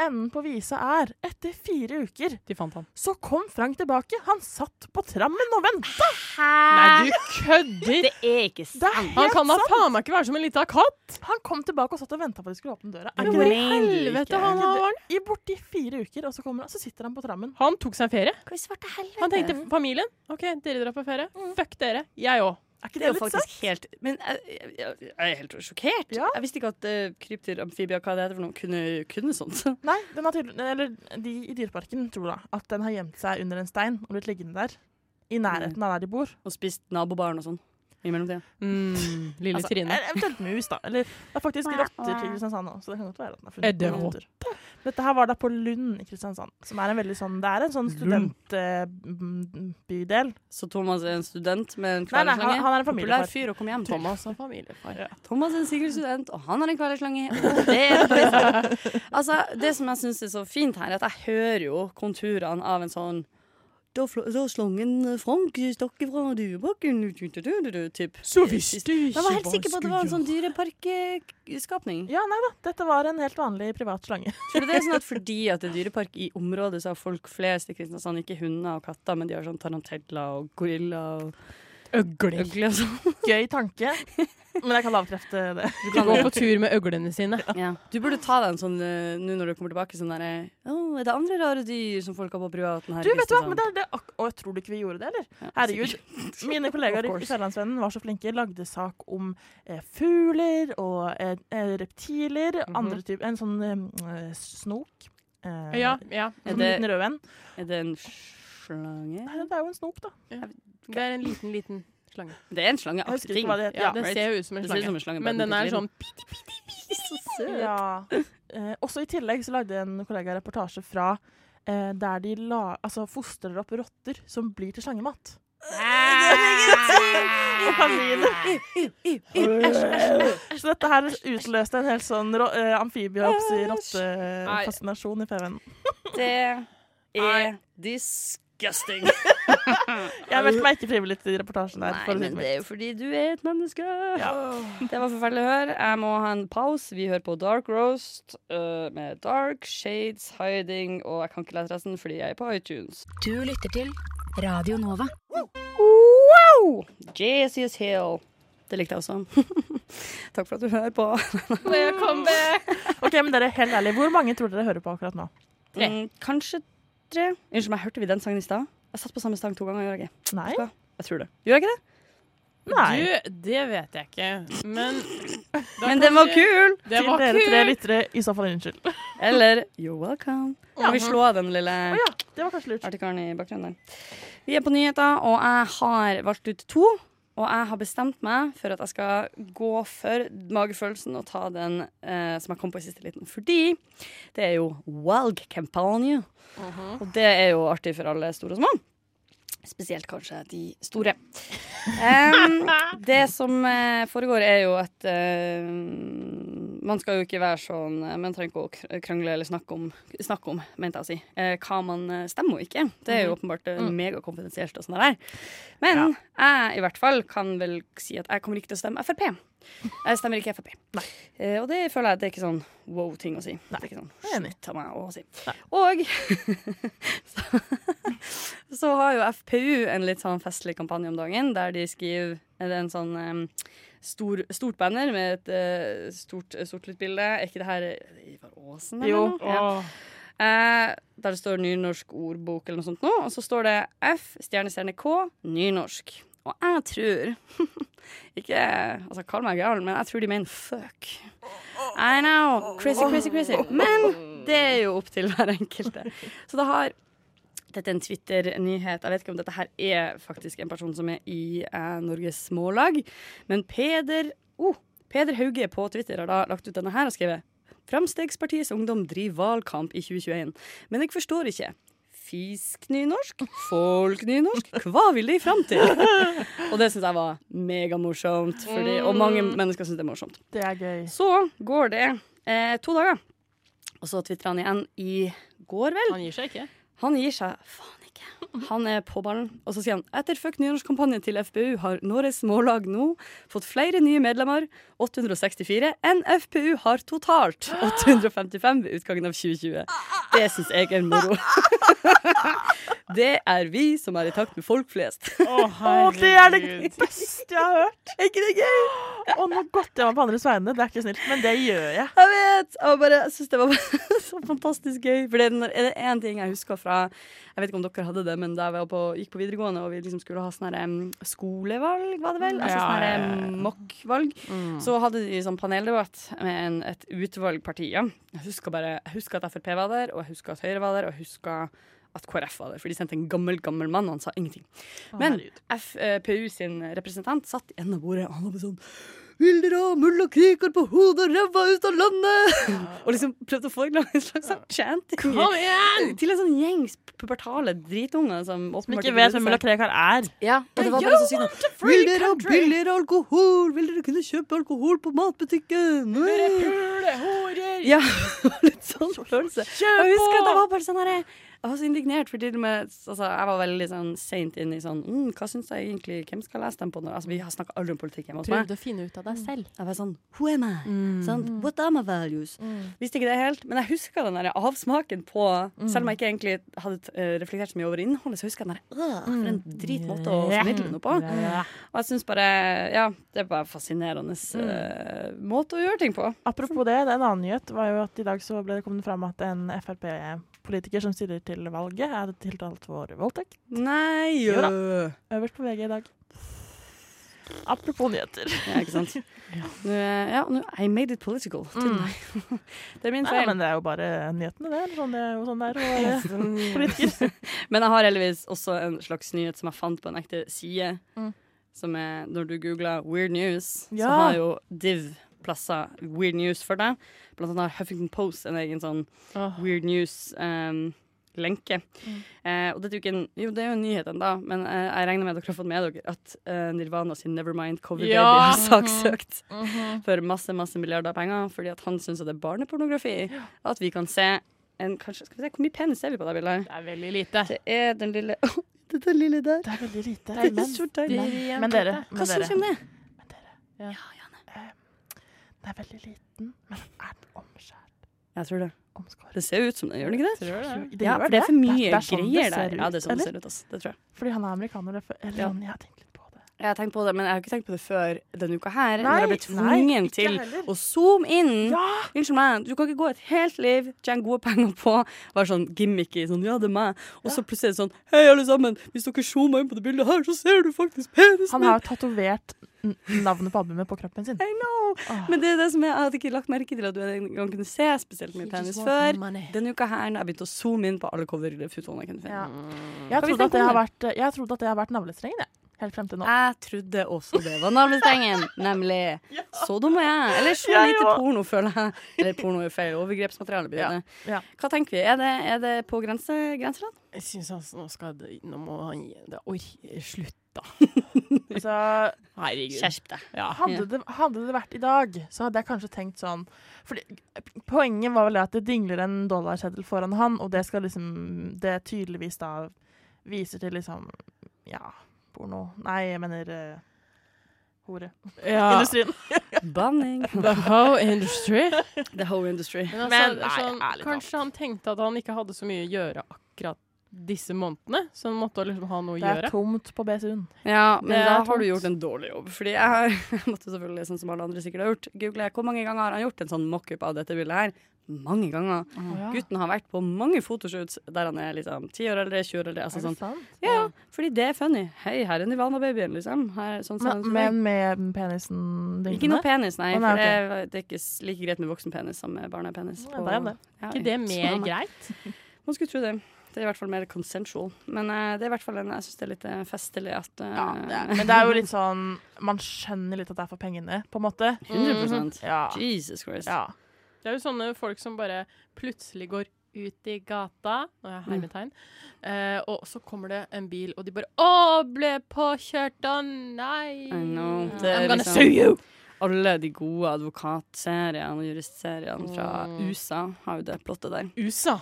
enden på visa er, etter fire uker, de fant han. så kom Frank tilbake. Han satt på trammen og venta! Nei, du kødder! Det er ikke Det er sant. Han kan da faen meg ikke være som en lita katt! Han kom tilbake og satt og venta på at de skulle åpne døra. Er Det det Hvor i helvete han har I borti fire uker, og så kommer han, så sitter han på trammen. Han tok seg ferie. Hva i svarte helvete? Han tenkte familien. OK, dere drar på ferie. Fuck dere. Jeg òg. Er ikke Det det, er faktisk sant? helt Men jeg, jeg, jeg er helt sjokkert. Ja. Jeg visste ikke at uh, krypdyr, amfibier, hva det heter for noe, kunne, kunne sånt. Nei, tydelig, eller de i Dyreparken tror da at den har gjemt seg under en stein og blitt liggende der. I nærheten av der de bor. Og spist nabobarn og sånn i mellomtida. Mm, lille Altså, Trine. Eventuelt mus, da. Eller det er faktisk rotter til Kristiansand òg, så det kan godt være at den har funnet Er det rotter. Dette her var da på Lund i Kristiansand, som er en veldig sånn Det er en sånn studentbydel. Så Thomas er en student med en Nei, nei, han- han er en Populær familiefar. fyr å komme hjem til. Thomas er familiefar. Thomas er en sikker student, og han har en kvelerslange. Og det er det Altså, det som jeg syns er så fint her, er at jeg hører jo konturene av en sånn da, da da slangen Frank stakk fra dyreparken typ. Så visste du Jeg var helt sikker på at det var en sånn dyreparkskapning. Ja, nei da. Dette var en helt vanlig privat slange. Tror du det er sånn at fordi at det er dyrepark i området, så har folk flest i Kristiansand ikke hunder og katter, men de har sånn taranteller og gorilla og Øgler. øgle sånn? Gøy tanke, men jeg kan avkrefte det. Du kan gå på tur med øglene sine. Ja. Du burde ta deg en sånn eh, nå når du kommer tilbake, sånn derre oh, er det andre rare dyr som folk har på privaten her? Du, vet du hva, men det det Og jeg tror du ikke vi gjorde det, eller? Ja, Herregud. sikkert. Mine kollegaer i Sørlandsvennen var så flinke. Lagde sak om eh, fugler og eh, reptiler. reptiler. -hmm. Andre typer En sånn eh, snok. Eh, Ja, ja. Som en det- liten rød en. Er det en slange? Nei, det er jo en snok, da. Det er en liten, liten slange. Det er en slange. Jeg husker ikke hva det. Ja, Ja, det ser jo ut som en slange, som en slange. Men den er sånn så søt. Ja. Eh, også i tillegg så lagde en kollega reportasje fra eh, der de la, altså fostrer opp rotter som blir til slangemat. Så dette her utløste en helt sånn ro- eh, amfibie-rottefascinasjon i PV-en. Det er disgusting. Jeg meldte meg ikke frivillig til reportasjen der. Nei, for men det det er jo fordi du er et menneske. Ja. Det var forferdelig å høre. Jeg må ha en pause. Vi hører på Dark Roast uh, med Dark Shades Hiding, og jeg kan ikke lese resten fordi jeg er på iTunes. Du lytter til Radio Nova. Wow! Jesus Hill. Det likte jeg også. Takk for at du hører på. Welcome back! Ok, men dere, helt ærlig, Hvor mange tror dere hører på akkurat nå? Tre. Mm, kanskje tre. Unnskyld meg, hørte vi den sangen i stad? Jeg satt på samme stang to ganger. Gjorde jeg ikke? Nei? Jeg tror det. Gjorde jeg ikke det? Nei. Du, det vet jeg ikke. Men Men den var kul! Det Til var dere tre lyttere, i så fall unnskyld. Eller You're welcome. Kan vi slå av den lille Å ja, det var kanskje lurt. artikkelen i bakgrunnen der. Vi er på nyheter, og jeg har valgt ut to. Og jeg har bestemt meg for at jeg skal gå for magefølelsen og ta den eh, som jeg kom på i siste liten. Fordi det er jo valgkampanje. Og det er jo artig for alle store og små. Spesielt kanskje de store. Um, det som eh, foregår, er jo at eh, man skal jo ikke være sånn eh, Man trenger ikke å krangle eller snakke om, snakke om mente jeg å si, eh, hva man eh, stemmer og ikke. Det er jo åpenbart eh, Mm. megakonfidensielt og sånn der. Men jeg i hvert fall kan vel si at jeg kommer ikke til å stemme Frp. Jeg stemmer ikke Frp. Eh, og det føler jeg det er ikke sånn wow-ting å si. Det er ikke sånn slutt av meg å si. Nei. Og så, så har jo FPU en litt sånn festlig kampanje om dagen, der de skriver er det en sånn em, stor, stort banner med et uh, stort sort-hvitt-bilde. Er ikke det her Ivar Aasen? eller Jo. noe? Ja. Eh, der det står nynorsk ordbok eller noe sånt nå, og så står det F stjerne stjerne K nynorsk. Og jeg tror Ikke altså, kall meg gal, men jeg tror de mener fuck. I know. Crazy, crazy, crazy. Men det er jo opp til hver enkelte. Så det har dette er en Twitter-nyhet. Jeg vet ikke om dette her er faktisk en person som er i eh, Norges Smålag. Men Peder oh, Peder Hauge på Twitter har da lagt ut denne her og skrevet Framstegspartiets ungdom driver valgkamp i 2021, men jeg forstår ikke. Fisk-nynorsk? Folk-nynorsk? Hva vil de fram til? og det syns jeg var megamorsomt, fordi- og mange mennesker syns det er morsomt. Det er gøy. Så går det eh, to dager, og så tvitrer han igjen i går, vel? Han gir seg ikke. Han gir seg faen. Han er på ballen. Og så sier han etter Fuck nynorskkampanjen til FPU har Norges Smålag nå fått flere nye medlemmer, 864, enn FPU har totalt. 855 ved utgangen av 2020. Det syns jeg er moro. Det er vi som er i takt med folk flest. Å, Å, det er det beste jeg har hørt! Er ikke det gøy? Å, nå godter jeg meg på andres vegne. Det er ikke snilt, men det gjør jeg. Jeg vet! Jeg bare syns det var så fantastisk gøy. For det er én ting jeg husker fra Jeg vet ikke om dere hadde det, men da jeg var på, gikk på videregående og vi liksom skulle ha sånne um, skolevalg, var det vel? Altså Ja, sånn em, ja. mock-valg. Mm. Så hadde de sånn paneldebatt med en, et utvalg partier. Jeg husker bare Jeg husker at Frp var der, og jeg husker at Høyre var der, og jeg husker at KrF var der. For de sendte en gammel, gammel mann, og han sa ingenting. Men FPU sin representant satt i enden av bordet, og han var sånn vil dere ha mulla kriker på hodet og ræva ut av landet? og liksom prøvde å få en slags sånn chanting. Kom igjen! Til en sånn gjengs pubertale dritunger som Som åpenbart ikke vet hvem mulla. Krekar er. Ja, og det var bare så sykt sånn Vil dere ha billigere alkohol? Vil dere kunne kjøpe alkohol på matbutikken? Pulehorer! Ja, litt sånn følelse. Kjøp Og jeg husker at det var bare sånn her Jeg var så indignert, for til og med altså, Jeg var veldig sånn seint inn i sånn mm, Hva syns jeg egentlig Hvem skal lese dem på? Når? Altså, vi har snakka aldri om politikk hjemme hos meg. Prøvde å finne ut av deg selv. Jeg var sånn Who am I? Sant? What are my values? Visste ikke det helt, men jeg husker den der avsmaken på Selv om jeg ikke egentlig hadde eh, reflektert så mye over innholdet, så husker jeg den der «Åh, For en dritmåte å formidle noe på. Og jeg syns bare Ja, det er bare fascinerende eh, måte å gjøre ting på. Apropos det, det er en annen nyhet var jo at i dag så ble det kommet fram at en Frp-politiker som stiller til valget, er tiltalt for voldtekt. Nei Jo da. Øverst på VG i dag. Apropos nyheter. Ja, ikke sant. Ja, nå I made it political. Mm. Det er min feil. Nei, men det er jo bare nyhetene, det. Sånn det er jo sånn der, og politiker. Men jeg har heldigvis også en slags nyhet som jeg fant på en ekte side. Mm. Som er når du googler Weird News, så har jo Div plasser Weird News for deg. Blant annet har Huffington Post en egen sånn Weird News-lenke. Mm. Eh, og dette er jo det er jo en nyhet ennå, men eh, jeg regner med at dere har fått med dere at eh, Nirvana sin Nevermind Cover Ja. Har saksøkt Mhm. for masse masse milliarder penger fordi at han syns det er barnepornografi. At vi kan se en kanskje, Skal vi se, Hvor mye penis ser vi på det bildet? Det er veldig lite. Det er den lille Det er den lille der. Det er veldig lite. Det er Men, så deilig. men, men dere, Hva men syns vi om det? Men dere. Ja. Eh, Den er veldig liten, men er den omskjært? Jeg tror det. Omskåret? Det ser ut som det, gjør den ikke det? Tror det? Det ja, det er for mye Det sånn greier der. Ja, det er sånn det ser ut. altså. Det tror jeg. Fordi han er amerikaner. det er Eller Ja. jeg har tenkt litt. Jeg har tenkt på det, men jeg har ikke tenkt på det før denne uka her. Nei, når jeg ble nei, tvungen ikke til heller. å zoome inn. Ja! Unnskyld meg, du kan ikke gå et helt liv, tjene gode penger på være sånn gimmicky, sånn ja, det er meg, og så plutselig er det sånn hei, alle sammen, hvis dere zoomer inn på det bildet her, så ser du faktisk penisen Han har tatovert navnet på albumet på kroppen sin. I know. Oh. Men det er det som jeg, jeg hadde ikke lagt merke til at du en gang kunne se spesielt mye penis før. Denne uka her, når jeg begynte å zoome inn på alle coverfotoene jeg kunne finne. Ja. Jeg trodde at det har vært, jeg trodde at det har vært navlestrengen, jeg. Helt frem til nå. Jeg trodde også det var navlestengen, nemlig. Så dum er jeg. Eller så ja, lite porno, føler jeg. Eller porno er feil. Overgrepsmateriale blir Ja, det. ja. Hva tenker vi? Er det, er det på grense, grenseland? Jeg syns altså, nå skal det Nå må han gi det Oi, slutt, da. Altså, Herregud. Skjerp deg. Ja. hadde, det, hadde det vært i dag, så hadde jeg kanskje tenkt sånn fordi, Poenget var vel at det dingler en dollarseddel foran han, og det skal liksom Det tydeligvis da viser til liksom Ja, porno Nei, jeg mener uh, hore. ja. Industrien. Banning. The whole industry. The whole industry. Men, altså, Men, nei, sånn, ærlig talt. kanskje han tenkte at han ikke hadde så mye å gjøre akkurat disse månedene, så han måtte liksom ha noe å gjøre. Det er tomt på BSU-en. Ja, men da har du gjort en dårlig jobb. Fordi jeg, har, jeg måtte selvfølgelig, sånn som alle andre sikkert har gjort, google hvor mange ganger har han gjort en sånn mockup av dette bildet her. Mange ganger. Gutten har vært på mange fotoshoots der han er liksom 10 år eldre, 20 år eldre. Altså Er det sånn. sant? Ja, fordi det er funny. Hei, her er Nivana-babyen, liksom. Her, sånn, sånn, Men, men med penisen Ikke noe penis, nei. Oh, nei, For det, det er ikke like greit med voksenpenis som med barnepenis. Ja, det er det. Ja, ikke det sånn mer sånn, greit? Man skulle tro det. Det er i hvert fall mer consensual. Men uh, det er i hvert fall en, jeg syns det er litt eh, festlig at uh, Ja, det er. Men det er jo litt sånn Man skjønner litt at det er for pengene, på en måte. 100 Ja. Jesus Christ. ja. Det er jo sånne folk som bare plutselig går ut i gata, når jeg har hermetegn, eh, og så kommer det en bil, og de bare 'Å, ble påkjørt, å nei!' I know. Det er I'm gonna liksom- sue you! Alle de gode advokatseriene og juristseriene fra Mm. USA har jo det plottet der. USA.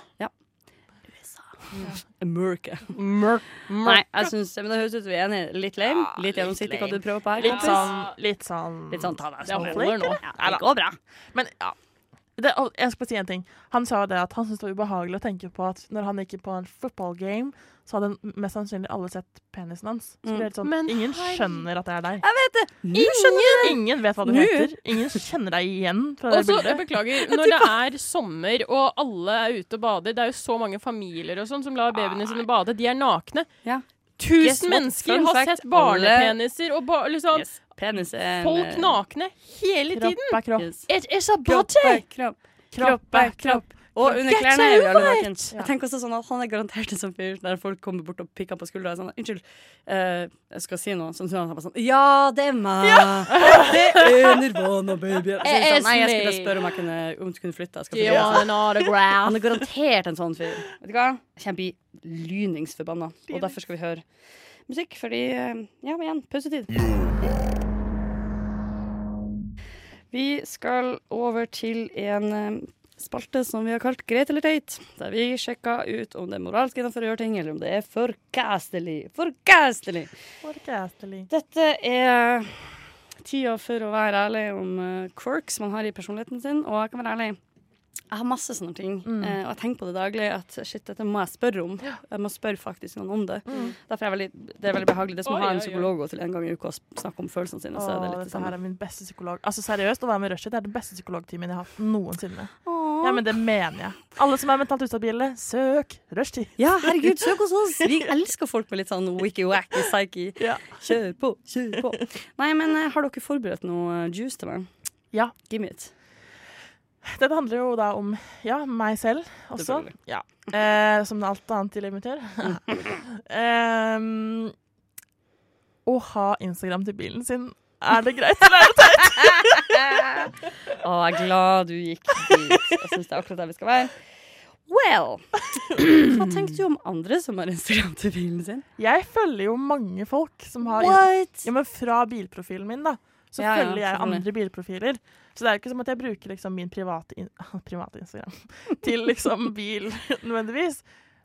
America. Mørk. Nei, jeg synes, men det høres ut som vi er enige. Litt lame, Ja, litt gjennomsiktig hva du prøver på her. Litt sånn Litt sånn, Litt sånn ta deg Det holder nå. Ja, det går bra. Men ja. Det, jeg skal bare si en ting. Han sa det at han syntes det var ubehagelig å tenke på at når han gikk på en football game, så hadde mest sannsynlig alle sett penisen hans. Så det er litt sånn, Men ingen skjønner at det er deg. Jeg vet det! Ingen, ingen vet hva du Nå. heter. Ingen kjenner deg igjen fra det bildet. beklager, når det er sommer og alle er ute og bader, det er jo så mange familier og sånn som lar babyene sine bade, de er nakne. Ja. Tusen mennesker har sett barnepeniser og ba liksom Yes. Penis er folk eh, nakne hele tiden. Kropp er kropp. yes. It is a Kropp er kropp. Kropp er kropp. Og under klærne er jo alle nakent. Ja. Jeg tenker også sånn at Han er garantert en sånn fyr der folk kommer bort og pikker på skuldra. Sånn, Unnskyld, eh, jeg skal si noe. Sånn, sånn, sånn Ja, det er meg! Ja. Det er Nirvana, baby. Så sånn, Nei, jeg skulle spørre om jeg kunne, om du kunne flytte. Jeg skal flytte. want an? Han er garantert en sånn fyr. Vet du hva? Jeg kommer bli lynings forbanna. Og derfor skal vi høre musikk, fordi eh, Ja, igjen, pausetid. Vi skal over til en eh, spalte som vi har kalt Greit eller teit. Der vi sjekker ut om det er moralsk innenfor å gjøre ting, eller om det er forkastelig. Forkastelig! Forkastelig. Dette er tida for å være ærlig om eh, quirks man har i personligheten sin. Og jeg kan være ærlig, jeg har masse sånne ting. Mm. eh, og jeg tenker på det daglig at shit, dette må jeg spørre om. Jeg må spørre faktisk noen om det. Mm. Derfor er veldig, det er veldig behagelig. Det er som å ha en psykolog gå til en gang i uka og snakke om følelsene sine. Så det Åh, det dette her er min beste psykolog. Altså Seriøst, å være med Rushdie det er den beste psykologtimen jeg har hatt noensinne. Åh. Ja, men det mener jeg. Alle som er mentalt ustabile, søk rushtid. Ja, herregud, søk hos oss! Vi elsker folk med litt sånn wiki-wacky psyche. Ja. Kjør på, kjør på. Nei, men eh, har dere forberedt noe eh, juice til meg? Ja. Give me it. Dette handler jo da om ja, meg selv også. Ja. Eh, som alt annet i livet mitt gjør. Em, å ha Instagram til bilen sin, er det greit eller er det teit? Å, jeg er glad du gikk dit. Jeg syns det er akkurat der vi skal være. Well, hva tenker du om andre som har Instagram til bilen sin? Jeg følger jo mange folk som har What? Ja, men fra bilprofilen min, da. Så Ja, ja, følger jeg andre bilprofiler. Så det er jo ikke som at jeg bruker liksom min private, in private Instagram til liksom bil nødvendigvis.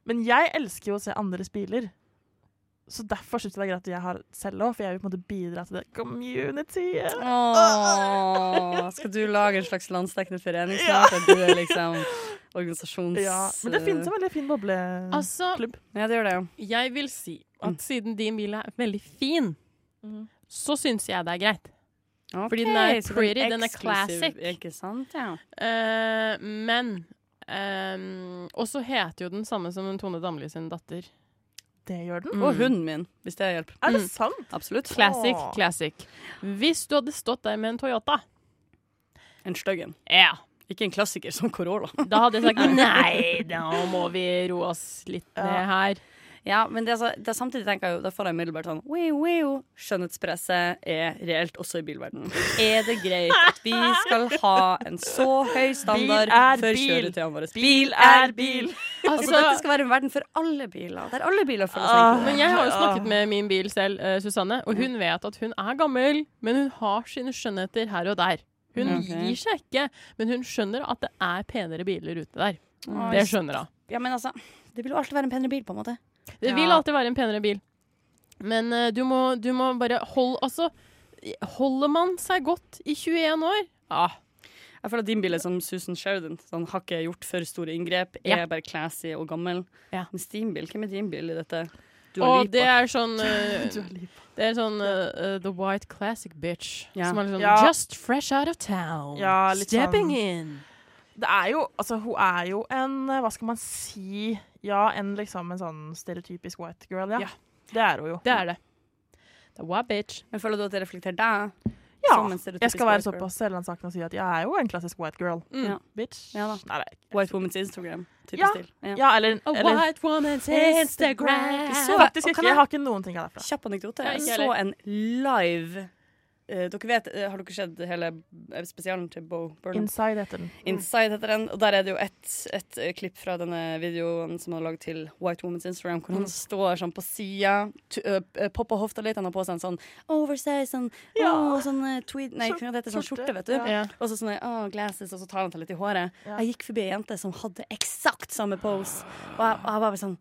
Men jeg elsker jo å se andres biler. Så derfor syns jeg det er greit at jeg har selv òg, for jeg vil på en måte bidra til det communityet. Åh, skal du lage en slags landsdekkende forening snart? At du er liksom organisasjons... Ja, men det finnes en veldig fin bobleklubb. Altså, Ja, det gjør det, jo. jeg vil si at Mm. siden din bil er veldig fin, mm. så syns jeg det er greit. Fordi den er pretty, den er classic. Ikke sant, ja. Uh, men um, Og så heter jo den samme som Tone Damli sin datter. Det gjør den. Mm. Og hunden min, hvis det hjelper. Er det Mm. sant? Absolutt. Classic, Åh. classic. Hvis du hadde stått der med en Toyota, En stygg en. ja, Ikke en klassiker som Corolla. da hadde jeg sagt nei, da må vi roe oss litt ned her. Ja, men det, er altså, det er samtidig tenker jeg jo, da får jeg umiddelbart sånn wow, wow, Skjønnhetspresset er reelt også i bilverdenen. Er det greit at vi skal ha en så høy standard for kjøretøyene våre? Bil er bil. Altså, dette skal være en verden for alle biler, der alle biler føler seg Ah. Men jeg har jo snakket med min bil selv, uh, Susanne, og hun vet at hun er gammel, men hun har sine skjønnheter her og der. Hun okay. gir seg ikke, men hun skjønner at det er penere biler ute der. Mm. Det skjønner hun. Ja, men altså, det vil jo alltid være en penere bil, på en måte. Det Ja. vil alltid være en penere bil. Men uh, du, må, du må bare holde Altså, holder man seg godt i 21 år? Ja. Jeg føler at din bil er som Susan Sheridan. Sånn, har ikke gjort for store inngrep, Ja. er bare classy og gammel. Ja. Mens din bil, hvem er din bil i dette? Du Og det er sånn uh, Det er sånn uh, The White Classic Bitch. Ja. Som er litt sånn Ja. Just fresh out of town. Ja, Stepping sånn- in. Det er jo Altså, hun er jo en eh, Hva skal man si? Ja, en liksom en sånn stereotypisk white girl, ja. Ja. Det er hun jo. Det er det. Det er White Bitch. Men føler du at det reflekterer deg? Ja. som en stereotypisk Jeg skal være såpass selvransakende og si at jeg er jo en klassisk white girl. Mm. Ja. Bitch. Ja da. Nei, White Woman's Instagram. Type Ja. stil. Ja. Ja, eller, A eller white woman's Instagram. Så- Faktisk ikke. Jeg jeg- har ikke noen ting av derfra. Kjapp anekdote. Jeg så en live eh, Dere vet, eh, Har dere sett hele eh, spesialen til Bo Burnham? Inside heter den. Inside heter den. Og der er det jo et, et eh, klipp fra denne videoen som han har laget til White Woman's Instagram, hvor han står sånn på sida, popper hofta litt, han har på seg en sånn oversize, sånn, Ja. oh, sånn eh, tweed Nei, hva heter det? Sånn Skjorte. vet du. Ja. Og så sånne oh, glasses, og så tar han seg litt i håret. Ja. Jeg gikk forbi ei jente som hadde eksakt samme pose, og jeg, og jeg var bare sånn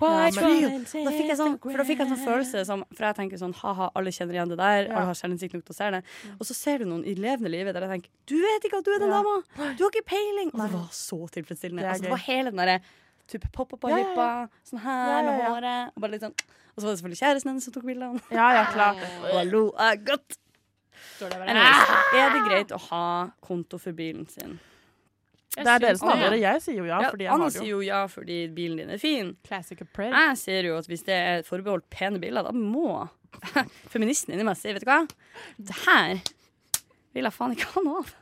White Ja, men- Da fikk jeg sånn, for da fikk jeg sånn følelse som For jeg tenker sånn ha-ha, alle kjenner igjen det der. Ja. Alle har selvinnsikt nok til å se det. Og så ser du noen i levende livet der jeg tenker Du vet ikke at du er den Ja. dama! Du har ikke peiling! Og det var så tilfredsstillende. Det er altså, det var hele den derre type poppa på Ja, ja, hippa, sånn her Ja, ja, med håret. Og bare litt sånn Og så var det selvfølgelig kjæresten hennes som tok bildene. Ja, ja, klart. Og da lo jeg godt. Anyways, er det greit å ha konto for bilen sin? Jeg Det er dere som avgjør det. Jeg sier jo ja, fordi jeg Anne har det sier jo. jo ja fordi bilen din er fin. Classic appraise. Jeg ser jo at hvis det er forbeholdt pene biler, da må feministen inni meg si Vet du hva? Det her vil jeg faen ikke ha noe av.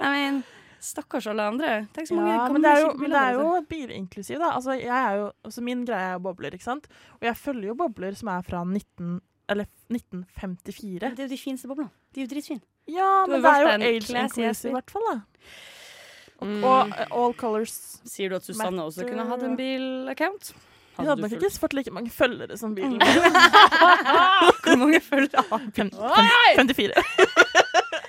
Jeg mener, stakkars alle andre. Tenk så mange Ja, men det er jo, men det er jo bilinklusiv, da. Altså, jeg er jo, altså, min greie er jo bobler, ikke sant. Og jeg følger jo bobler som er fra 19, eller 1954. Det er jo de fineste boblene. De er jo dritfine. Ja, men det er jo age inclusive, i hvert fall. da. Mm. Og all colors. Sier du at Susanne også kunne hatt en bilaccount? Hun hadde nok ikke fått like mange følgere som bilen. Hvor mange følgere har hun? 54.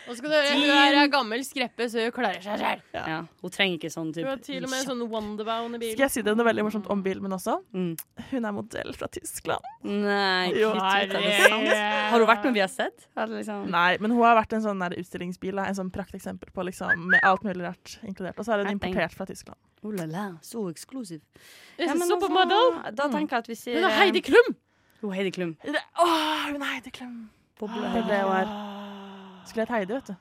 Nå skal du høre, hun er gammel skreppe, så hun klarer seg selv. Ja, hun trenger ikke sånn Hun har til og med sånn Wonderbound i Skal jeg si det noe veldig morsomt om bilen min også? mm. Hun er modell fra Tyskland. Nei, Jo. kutt er det sant? Har hun vært noe vi har sett? Liksom Nei, men hun har vært en sånn der utstillingsbil. En sånn prakteksempel på liksom, med alt mulig rart inkludert. Og så er hun importert fra Tyskland. Oh la la, så eksklusiv. Ja, Supermodell! Altså, Da tenker jeg at vi sier Hun er Heidi Klum! Hun er Heidi Klum. Åh, hun er Heidi Klum! Boble. Det er det hun er. Skulle hett Heidi, vet du.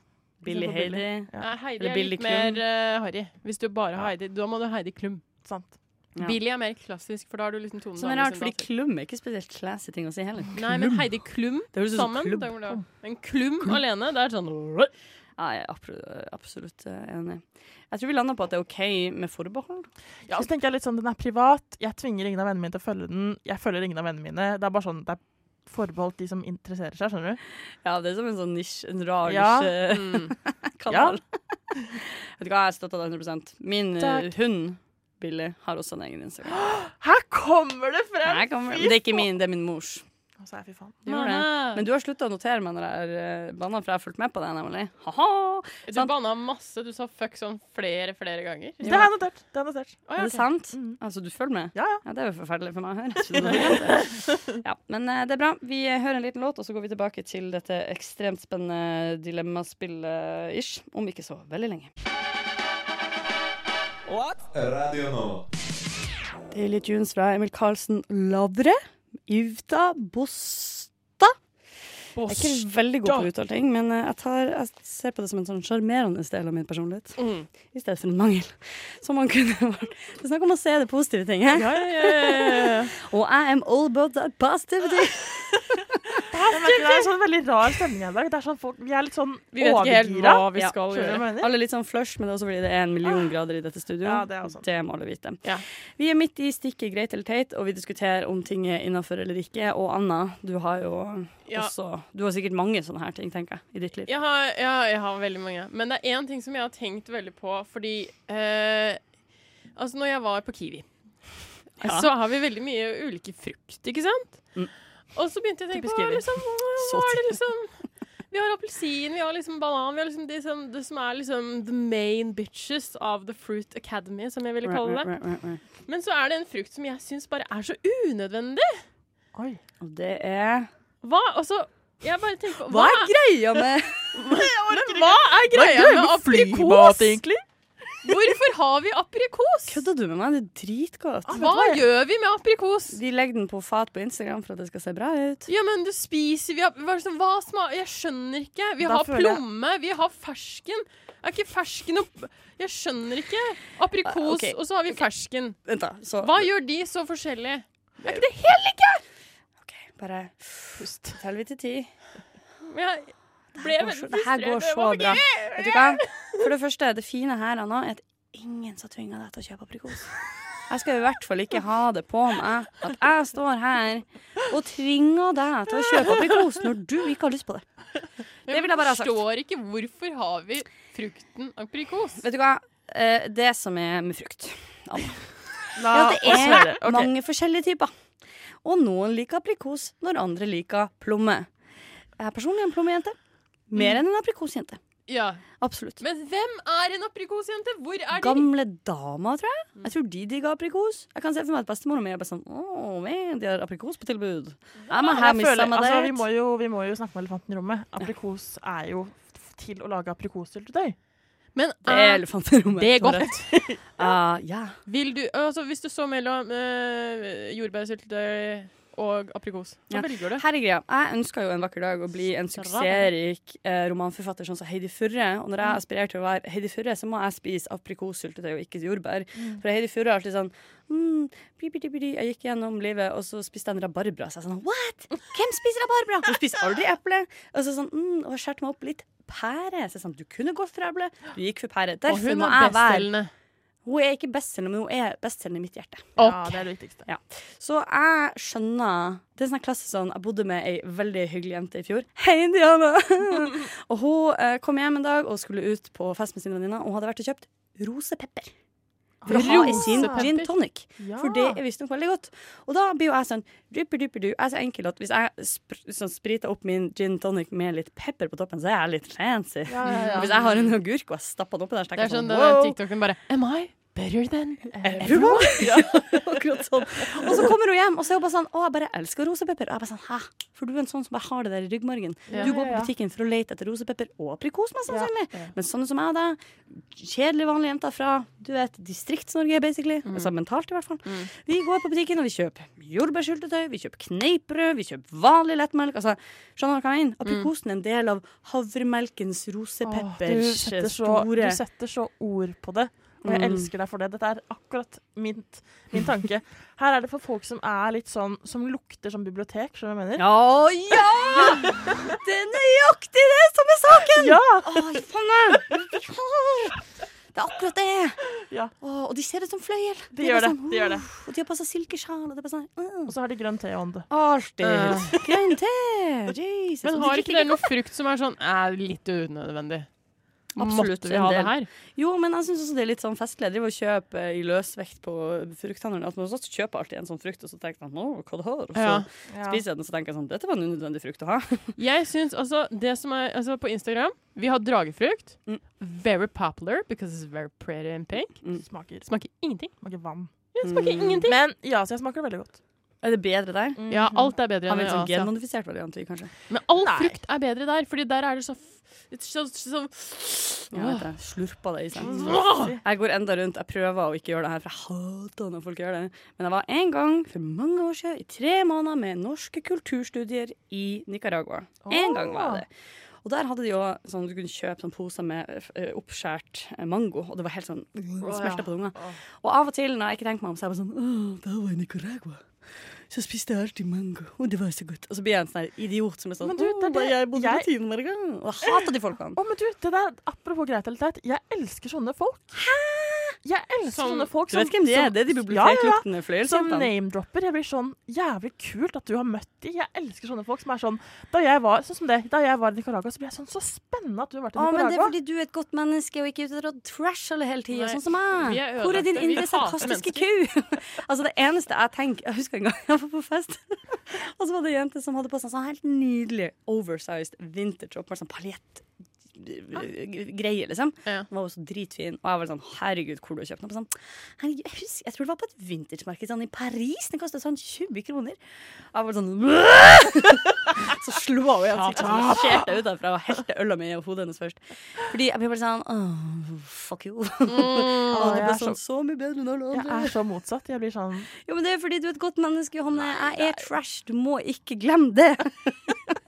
Billy Heidi. Ja. Nei, Heidi Eller er litt mer uh, harry. Hvis du bare har Heidi, da må du ha Heidi Klum. Sant. Ja. Billy er mer klassisk, for da har du liksom tonen Som er rart, fordi Klum er ikke spesielt classy ting å si heller. Nei, men Heidi Klum sammen Klum. da går det an. En Klum alene, det er sånn Ja, jeg er absolutt eh, enig. Jeg tror vi lander på at det er OK med forbehold. Ja, så tenker jeg litt sånn, Den er privat. Jeg tvinger ingen av vennene mine til å følge den. Jeg følger ingen av vennene mine. Det er bare sånn, det er forbeholdt de som interesserer seg. skjønner du? Ja, det er som en sånn nisj, en rar Ja. nisjekanal. Vet du hva, jeg støtter deg 100 Min eh, Takk. hund, Billy, har også en egen Instagram. Her kommer det frem! Her kommer, det er ikke min, det er min mors. Og så er jeg fy faen. Du gjorde det. Men du har slutta å notere meg når jeg er uh, banna, for jeg har fulgt med på det. Nemlig. Ha-ha! Du Sant. banna masse. Du sa fuck sånn flere, flere ganger. Det har jeg notert. Det har jeg notert. Å, ja, Er det okay. sant? Mm. Altså, du følger med? Ja, ja. Ja, Det er jo forferdelig for meg å høre. Ja, men uh, det er bra. Vi eh, hører en liten låt, og så går vi tilbake til dette ekstremt spennende dilemmaspillet-ish om ikke så veldig lenge. What? Radio nå. Daily tunes fra Emil Karlsen Lavre. Ivda Bosta. Jeg er ikke veldig god på å uttale ting, men eh, jeg, tar, jeg ser på det som en sånn sjarmerende del av min personlighet. Mm. I stedet for en mangel. Som man kunne vært. Det er snakk om å se det positive ting her. Ja, ja. Og I am all about that positivity. Det er en sånn veldig rar stemning her i dag. Det er sånn folk, vi er litt sånn Vi vet ikke helt hva vi skal ja, gjøre. Alle er litt sånn flush, men det er også fordi det er en million grader i dette studioet. Ja, det er det må alle vite. Ja. Vi er midt i stikket greit eller teit, og vi diskuterer om ting er innafor eller ikke. Og Anna, du har jo Ja. også Du har sikkert mange sånne her ting, tenker jeg, i ditt liv. Jeg har, ja, jeg har veldig mange. Men det er én ting som jeg har tenkt veldig på, fordi eh, Altså, når jeg var på Kiwi, Ja. så har vi veldig mye ulike frukt, ikke sant? Mm. Og så begynte jeg å tenke på liksom, Så hva er det liksom Vi har appelsin, vi har liksom banan, vi har liksom det, som, det som er liksom the main bitches of the Fruit Academy, som jeg ville kalle det. Right, right, right, right. Men så er det en frukt som jeg syns bare er så unødvendig. Oi. Og det er Hva? Altså, jeg bare tenker på Hva er greia med Men hva er greia med aprikos? egentlig? Hvorfor har vi aprikos? Kødder du med meg? Det er dritgodt. Hva gjør vi med aprikos? De legger den på fat på Instagram for at det skal se bra ut. Ja, men du spiser vi hva, hva smaker Jeg skjønner ikke. Vi Da har plomme, vi har fersken. Er ikke fersken opp Jeg skjønner ikke. Aprikos, Ah, ok. og så har vi fersken. Vent, da. Så Hva gjør de så forskjellig? Er ikke det helt like? Bare pust. Teller vi til ti. Ja, ble Det veldig frustrert. det her går så bra. Vet du hva? For det første, det fine her nå er at ingen som tvinger deg til å kjøpe aprikos. Jeg skal i hvert fall ikke ha det på meg at jeg står her og tvinger deg til å kjøpe aprikos når du ikke har lyst på det. Det vil jeg bare ha sagt. Jeg forstår ikke hvorfor har vi frukten aprikos. Vet du hva? Eh, Det som er med frukt Anna. La Ja, det er. Mange forskjellige typer. Og noen liker aprikos når andre liker plomme. Jeg er personlig en plommejente. Mer enn en aprikosjente. Ja. Absolutt. Men hvem er en aprikosjente? Hvor er de? Gamle damer, tror jeg. Jeg tror de digger aprikos. Jeg kan se for meg at bestemora mi er bare sånn Å, men de har aprikos på tilbud. Jeg må ha Jeg missa føler, altså, vi, det. må jo, vi må jo snakke med elefanten i rommet. Aprikos er jo til å lage aprikossyltetøy. Men Det er er, elefantrommet. det er godt. uh, yeah. Vil du, altså Hvis du så mellom uh, jordbærsyltetøy og aprikos, hva Ja. velger du? Her er greia. Jeg ønsker jo en vakker dag å bli en suksessrik uh, romanforfatter sånn som Heidi Furre. Og når jeg aspirerer til å være Heidi Furre, så må jeg spise aprikossyltetøy og ikke jordbær. For Heidi Furre er alltid sånn mm, di, bi, di. Jeg gikk gjennom livet, og så spiste jeg en rabarbra. Så jeg sånn What? Hvem spiser rabarbra? Hun spiser aldri eple. Og så sånn, mm, og skjærte meg opp litt pære. Så jeg sånn, Du kunne gått for eple, du gikk for pære. Og hun må jeg være. Hun er ikke bestselgende, men hun er bestselgende i mitt hjerte. Ja, det er det viktigste. Så jeg skjønner Det er sånn klassisk sånn Jeg bodde med ei veldig hyggelig jente i fjor. Hei, Diana! og hun eh, kom hjem en dag og skulle ut på fest med sine venninner. Og hun hadde vært og kjøpt rosepepper. For å ha i sin gin tonic. Ja. For det er visstnok veldig godt. Og da blir jo jeg sånn duper, duper, du. Jeg er så enkel at hvis jeg spr sånn, spriter opp min gin tonic med litt pepper på toppen, så er jeg litt fancy. Ja, ja. Hvis jeg har en agurk og jeg stapper den oppi der, så tenker er jeg sånn sånn wow. TikToken bare Am I better than Everyone? ja, akkurat sånn. Og så kommer hun hjem, og så er hun bare sånn Å, jeg bare elsker rosepepper. Og jeg bare sånn Hæ? For du er en sånn som bare har det der i ryggmargen. Ja. Du går på butikken for å lete etter rosepepper og aprikos, mest sannsynlig. ja. Men sånne som jeg og deg, kjedelige, vanlige jenter fra du vet, Distrikts-Norge, basically. Mm. Altså mentalt, i hvert fall. Vi går på butikken, og vi kjøper jordbærsyltetøy, vi kjøper kneippbrød, vi kjøper vanlig lettmelk. Altså, skjønner du hva jeg mener? Aprikosen er en del av havremelkens Åh, du, setter så, store du setter så ord på det. Og jeg Mm. elsker deg for det. Dette er akkurat min, min tanke. Her er det for folk som er litt sånn Som lukter som bibliotek. Skjønner du hva jeg mener? Ja, ja! Det er nøyaktig det som er saken! Ja! Oi, faen Det er akkurat det! Ja. Åh, og de ser ut som fløyel. De de gjør det, de gjør det. Og de har på seg silkesjal. Og det sånn uh. Og så har de grønn te i hånda. Artig. Uh. Grønn te! Jesus. Men har de ikke dere noe frukt som er sånn er litt unødvendig? Absolutt Måtte vi ha det her? Jo, men jeg syns også det er litt sånn festlig. Jeg driver og kjøper i løsvekt på frukthandelen. At man også kjøper alltid en sånn frukt, og så tenker man nå, hva det har? Og så Ja. Spiser jeg den, og så tenker jeg sånn dette var en unødvendig frukt å ha. Jeg syns altså det som er altså På Instagram Vi har dragefrukt. Mm. Very popular because it's very pretty and pink. Smaker, Smaker ingenting. smaker vann. Ja, smaker Mm. ingenting. Men ja, så jeg smaker det veldig godt. Er det bedre der? Ja, alt er bedre Han enn vi i en sånn genmodifisert variant, kanskje? Men all Nei. frukt er bedre der, Fordi der er det så f- så, så, Ja, vet. Slurpa det i seg. Jeg går enda rundt. Jeg prøver å ikke gjøre det her, for jeg hater når folk gjør det. Men jeg var en gang for mange år siden i tre måneder med norske kulturstudier i Nicaragua. En gang var det. Og der hadde de jo sånn, du kunne kjøpe sånn poser med eh, oppskjært eh, mango, og det var helt sånn uh, smelta på tunga. Og av og til når jeg ikke tenker meg om, så er jeg bare sånn Åh, det var i Nicaragua. Så spiste jeg alltid mango, og det var så godt. Og så blir jeg en sånn idiot som er sånn Men du, det er det- jeg bodde jeg- Latin-Amerika. Og jeg hater de folkene. Å, men du, det der, apropos greit eller teit, jeg elsker sånne folk. Jeg elsker Som- sånne folk Du vet hvem de er? Det er de Ja, ja, ja. Som name-dropper. Jeg blir sånn jævlig kult at du har møtt de. Jeg elsker sånne folk som er sånn Da jeg var sånn som det, da jeg var i Nicaragua, så ble jeg sånn Så spennende at du har vært i Nicaragua. Å, men det er fordi du er et godt menneske og ikke ute etter å trashe alle hele tida, sånn som meg. er Hvor er din indre sarkastiske ku? altså, det eneste jeg tenker Jeg husker en gang jeg var på fest, og så var det en jente som hadde på seg sånn helt nydelig oversized vintage og sånn paljett greie, liksom. Ja. Den var jo så dritfin. Og jeg var sånn Herregud, hvor du har kjøpt den? Sånn, jeg, husker, jeg tror det var på et vintagemarked sånn i Paris. Den kostet sånn 20 kroner. Og jeg var sånn Så slo hun i ansiktet og marsjerte ut derfra og helte øla mi i hodet hennes først. Fordi jeg ble bare sånn oh, fuck you. Mm, Og det ble så, sånn så mye bedre enn alle jeg er så motsatt. Jeg blir sånn Jo, men det er fordi du er et godt menneske, Johanne. Jeg er trash. Du må ikke glemme det.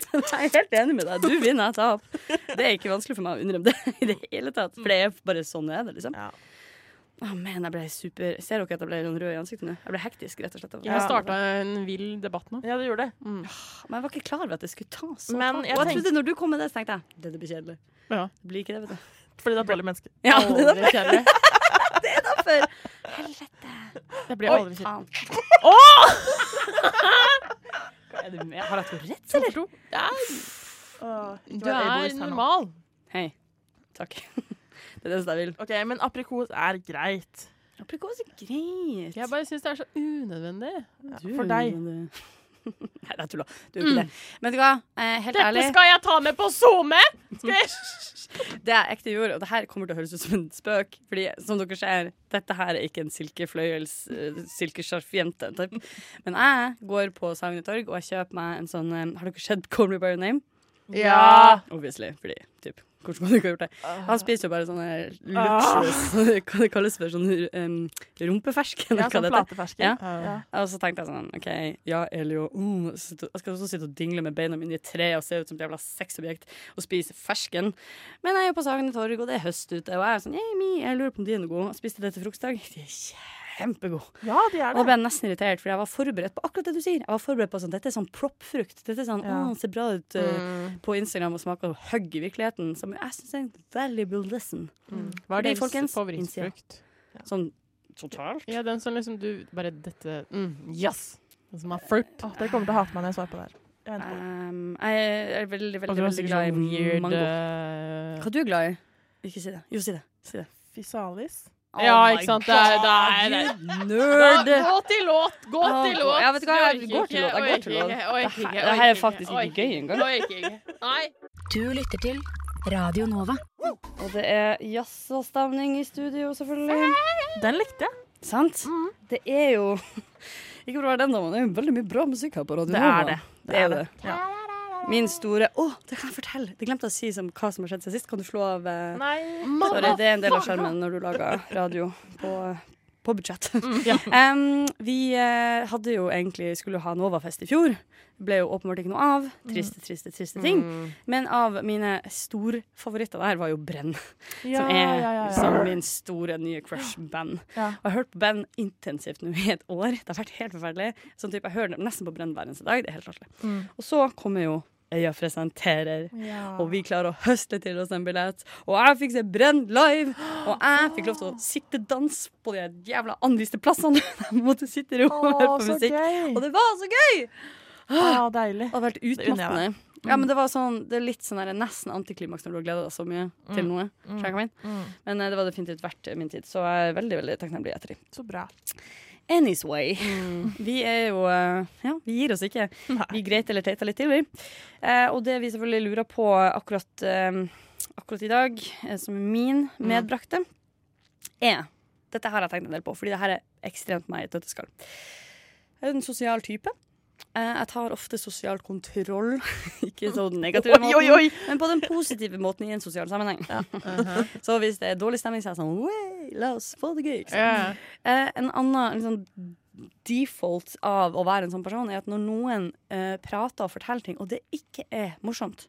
Jeg er helt enig med deg. Du vinner, jeg taper. Det er ikke vanskelig for meg å innrømme det i det hele tatt. For det er bare sånn det er det, liksom. Ja. Å, men jeg ble super Ser dere at jeg ble rød i ansiktet nå? Jeg ble hektisk, rett og slett. Vi Jeg har starta en vill debatt nå. Ja, du gjorde det. Mm. Men jeg var ikke klar over at det skulle ta så Men jeg Og jeg trodde når du kom med det, så tenkte jeg det, det blir kjedelig. Ja. Det blir ikke det, vet du. Fordi det er dårlige mennesker. Ja, det er Aldri er derfor. Helvete. Det blir aldri kjedelig. Faen. Er det? Har jeg Tourettes, eller? To. Ja, Du er normal. Hei. Takk. Det er det jeg vil. OK, men aprikos er greit. Aprikos er greit. Jeg bare syns det er så unødvendig. Ja, for deg. Nei, det er tulla. Du gjør ikke det. Men vet du hva? Eh, helt Dette ærlig, skal jeg ta med på SoMe! Skal jeg det jeg ekte gjorde, og det her kommer til å høres ut som en spøk, fordi som dere ser, dette her er ikke en silkefløyels, uh, silkesjarfjente. typ. Men jeg går på Sagene torg og jeg kjøper meg en sånn eh, Har dere sett Call Me By Your Name? Ja. Obviously, fordi typ, Hvordan kan du ikke ha gjort det? Han spiser jo bare sånne luxuous Hva det kalles for sånn um, rumpefersken? Ja, sånn det heter. Ja. Ja. Og så tenkte jeg sånn OK, ja, Elio mm, Jeg skal også sitte og dingle med beina mine i tre og se ut som et jævla sexobjekt og spise fersken. Men jeg er jo på Sagene torg, og det er høst ute, og jeg er sånn yeah, me, jeg lurer på om de er noe gode. Spiste det til frokost i dag. De er kjempegode. ja, de er Og da ble nesten irritert, for jeg var forberedt på akkurat det du sier. Jeg var forberedt på sånn, Dette er sånn proppfrukt. Dette er sånn, Ja. å, ser bra ut uh, Mm. på Instagram og smaker hugg i virkeligheten. Som jeg syns er en valuable lesson. Hva er deres folkens, favorittfrukt? Sånn totalt. Ja, den som liksom du bare Dette mm, Yes! Den som er fruit. Oh, dere kommer til å hate meg når jeg svarer på det her. Jeg det. Um, jeg er veldig, Og veldig, veldig glad i sånn weird mango. Hva er du glad i? Ikke si det. Jo, si det. Si det. Fisalis. Ja, ikke sant. Det er, det er, det er. Nerd! Da, gå til låt! Gå oh, til låt! ja, vet du hva, jeg går til låt, jeg går til låt. Det her er faktisk ikke, gøy engang. Nei. Du lytter til Radio Nova. Og det er jazzavstemning i studio, selvfølgelig. Den likte jeg. Sant? Det er jo Ikke for å være den, da, men det er jo veldig mye bra musikk her på Radio Det Nova. er det. Det er det. Ja. Min store Å, det kan jeg fortelle! Det glemte jeg å si som hva som har skjedd siden sist. Kan du slå av eh, Nei. Sorry, det er en del av skjermen når du lager radio på, på budsjett. ja. Em, vi eh, hadde jo egentlig skulle ha Novafest i fjor. Ble jo åpenbart ikke noe av. Triste, triste, triste ting. Mm. Men av mine storfavoritter der var jo Brenn. Ja, som er ja, ja, ja. som min store nye crush-band. Ja. Og jeg har hørt på band intensivt nå i et år. Det har vært helt forferdelig. Sånn type, jeg hører nesten på Brenn hver eneste dag. Det er helt latterlig. Mm. Og så kommer jo Øya presenterer. Ja. Og vi klarer å høste til oss en billett. Og jeg fikk se Brenn live! Og jeg fikk lov til å sitte dans på de jævla anviste plassene. Jeg måtte sitte i ro og høre på musikk. gøy! Og det var så gøy! Ja, deilig. Det hadde vært utmattende. Ja, men det var sånn, det er litt sånn der, nesten antiklimaks når du har gleda deg så mye til noe. Mener? Mm. Men eh, det var definitivt verdt min tid, så jeg er veldig veldig takknemlig etter det. Så bra. Anyway. Vi er jo eh, Ja, vi gir oss ikke. Vi greit eller teita litt til, vi. Eh, og det vi selvfølgelig lurer på akkurat, eh, akkurat i dag, eh, som er min medbrakte, er Dette har jeg tenkt en del på, fordi det her er ekstremt meg i et nøtteskall. Jeg er en sosial type. Eh, jeg tar ofte sosial kontroll. ikke så den negative Oi, måten, oi, oi! men på den positive måten i en sosial sammenheng. så hvis det er dårlig stemning, så er jeg sånn «Wey, La oss få det gøy. Ja. Eh, en annen liksom, default av å være en sånn person, er at når noen uh, prater og forteller ting, og det ikke er morsomt,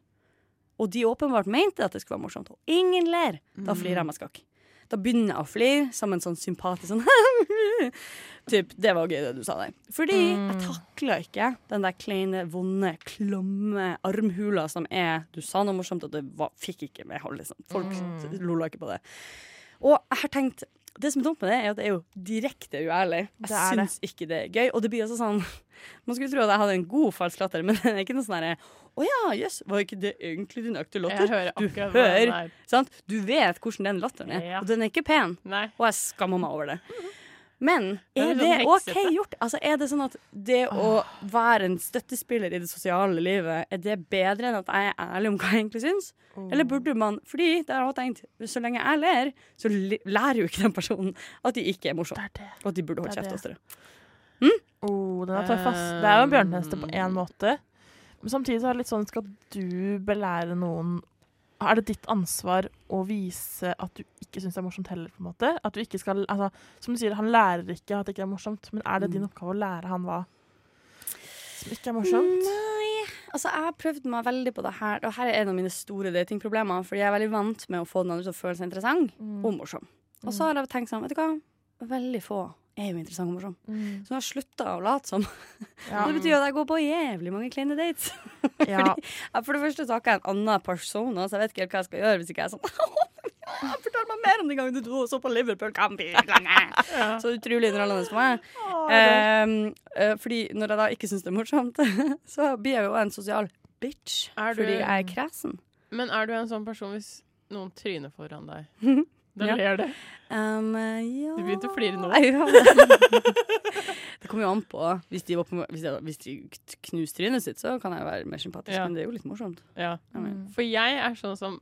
og de åpenbart mente at det skulle være morsomt, og ingen ler, da flirer jeg meg skakk. Da begynner jeg å flire som en sånn sympatisk sånn Typ, det var gøy det du sa der. Fordi jeg takla ikke den der kleine, vonde, klamme armhula som er Du sa noe morsomt, og det var, fikk ikke medhold, liksom. Folk lola ikke på det. Og jeg har tenkt det som er dumt med det, er at det er jo direkte uærlig. Jeg det. syns ikke det er gøy. Og det blir også sånn Man skulle tro at jeg hadde en god falsk latter, men det er ikke noe sånn herre Å ja, jøss, var ikke det egentlig din ekte latter? hører Du akkurat hva hører. den. Sant? Du vet hvordan den latteren er, Ja. og den er ikke pen. Nei. Og jeg skammer meg over det. Men er det sånn OK gjort? Altså, er det sånn at det å være en støttespiller i det sosiale livet, er det bedre enn at jeg er ærlig om hva jeg egentlig syns? Eller burde man Fordi det har jeg tenkt, så lenge jeg ler, så lærer jo ikke den personen at de ikke er morsomme. Og at de burde holde er kjeft oftere. Mm? Oh, den er tøff, ass. Det er jo en bjørnetjeneste på én måte. Men samtidig så er det litt sånn skal du belære noen Er det ditt ansvar å vise at du ikke syns det er morsomt heller? på en måte? At du ikke skal, altså, Som du sier, han lærer ikke at det ikke er morsomt, men er det din oppgave å lære han hva som ikke er morsomt? Nei. Altså, jeg har prøvd meg veldig på det her, og her er en av mine store datingproblemer. Fordi jeg er veldig vant med å få den andre til å føle seg interessant og morsom. Og så har jeg tenkt sånn, vet du hva, veldig få er jo interessant og morsom. Mm. Så nå har slutta å late som. Ja. Det betyr at jeg går på jævlig mange kleine dates. Ja. Ja, For det første så har jeg en annen person, så jeg vet ikke helt hva jeg skal gjøre hvis ikke jeg er sånn ja, Fortell meg mer om den gangen du så på Liverpool-kamp i utlandet. Så utrolig underholdende for meg. Eh, fordi når jeg da ikke syns det er morsomt, så blir jeg jo en sosial bitch. Er du- Fordi jeg er kresen. Men er du en sånn person hvis noen tryner foran deg? Da Ja. ler du. Um, ja Du begynte å flire nå. Ja. det kommer jo an på. Hvis de, var på, hvis de, hvis de knuser trynet sitt, så kan jeg være mer sympatisk. Ja. Men det er jo litt morsomt. Ja. Mm. For jeg er sånn som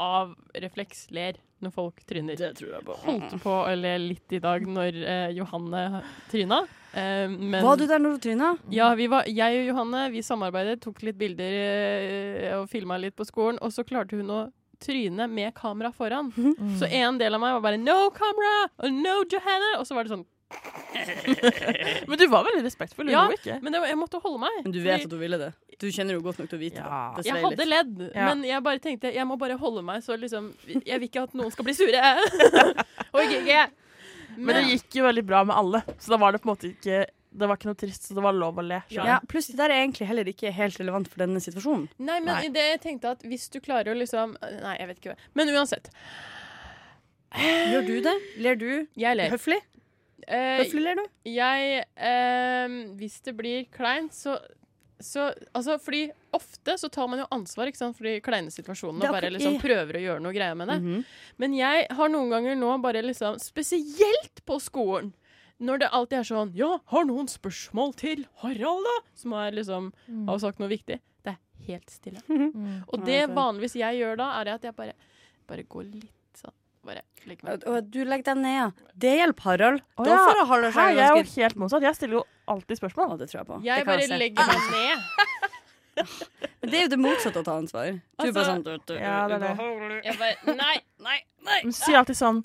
av refleks ler når folk tryner. Det tror jeg på. Holdt på å le litt i dag når eh, Johanne tryna. Eh, men Var du der når du tryna? Ja, vi var, jeg og Johanne vi samarbeidet, tok litt bilder eh, og filma litt på skolen. Og så klarte hun å tryne med kamera foran. Så en del av meg var bare 'no camera', og 'no Johanna', og så var det sånn Men du var veldig respektfull. Ja, ikke. Men det, var- jeg måtte holde meg. Men du vet fordi- at du ville det. Du kjenner jo godt nok til å vite Ja. det. Jeg hadde ledd, Ja. men jeg bare tenkte jeg må bare holde meg, så liksom Jeg vil ikke at noen skal bli sure. og Men, Men det gikk jo veldig bra med alle, så da var det på en måte ikke Det var ikke noe trist, så det var lov å le. Ja. Ja, pluss det der er egentlig heller ikke helt relevant for denne situasjonen. Nei, men Nei. det jeg tenkte at hvis du klarer å liksom Nei, jeg vet ikke. hva. Men uansett. Gjør du det? Ler du Jeg ler. høflig? Eh, Høflig ler du? jeg eh, Hvis det blir kleint, så så, altså, fordi Ofte så tar man jo ansvar ikke sant, for de kleine situasjonene og bare liksom prøver å gjøre noe greie med det. Mhm. Men jeg har noen ganger nå bare liksom Spesielt på skolen. Når det alltid er sånn Ja, har noen spørsmål til Harald, da? Som er liksom har sagt noe viktig. Det er helt stille. Mm. Og det vanligvis jeg gjør da, er at jeg bare, bare går litt sånn Bare legger meg Og- Og du legger deg ned, ja. Det hjelper Harald. Å, da får Harald seg jeg er jo helt motsatt. Jeg stiller jo alltid spørsmål. Det tror jeg på. Jeg det bare jeg legger meg ned. Men det er jo det motsatte av å ta ansvar. Du altså, bare Altså- sånn du, du, Ja, det er det. Jeg bare Nei, nei, nei. Men sier alltid sånn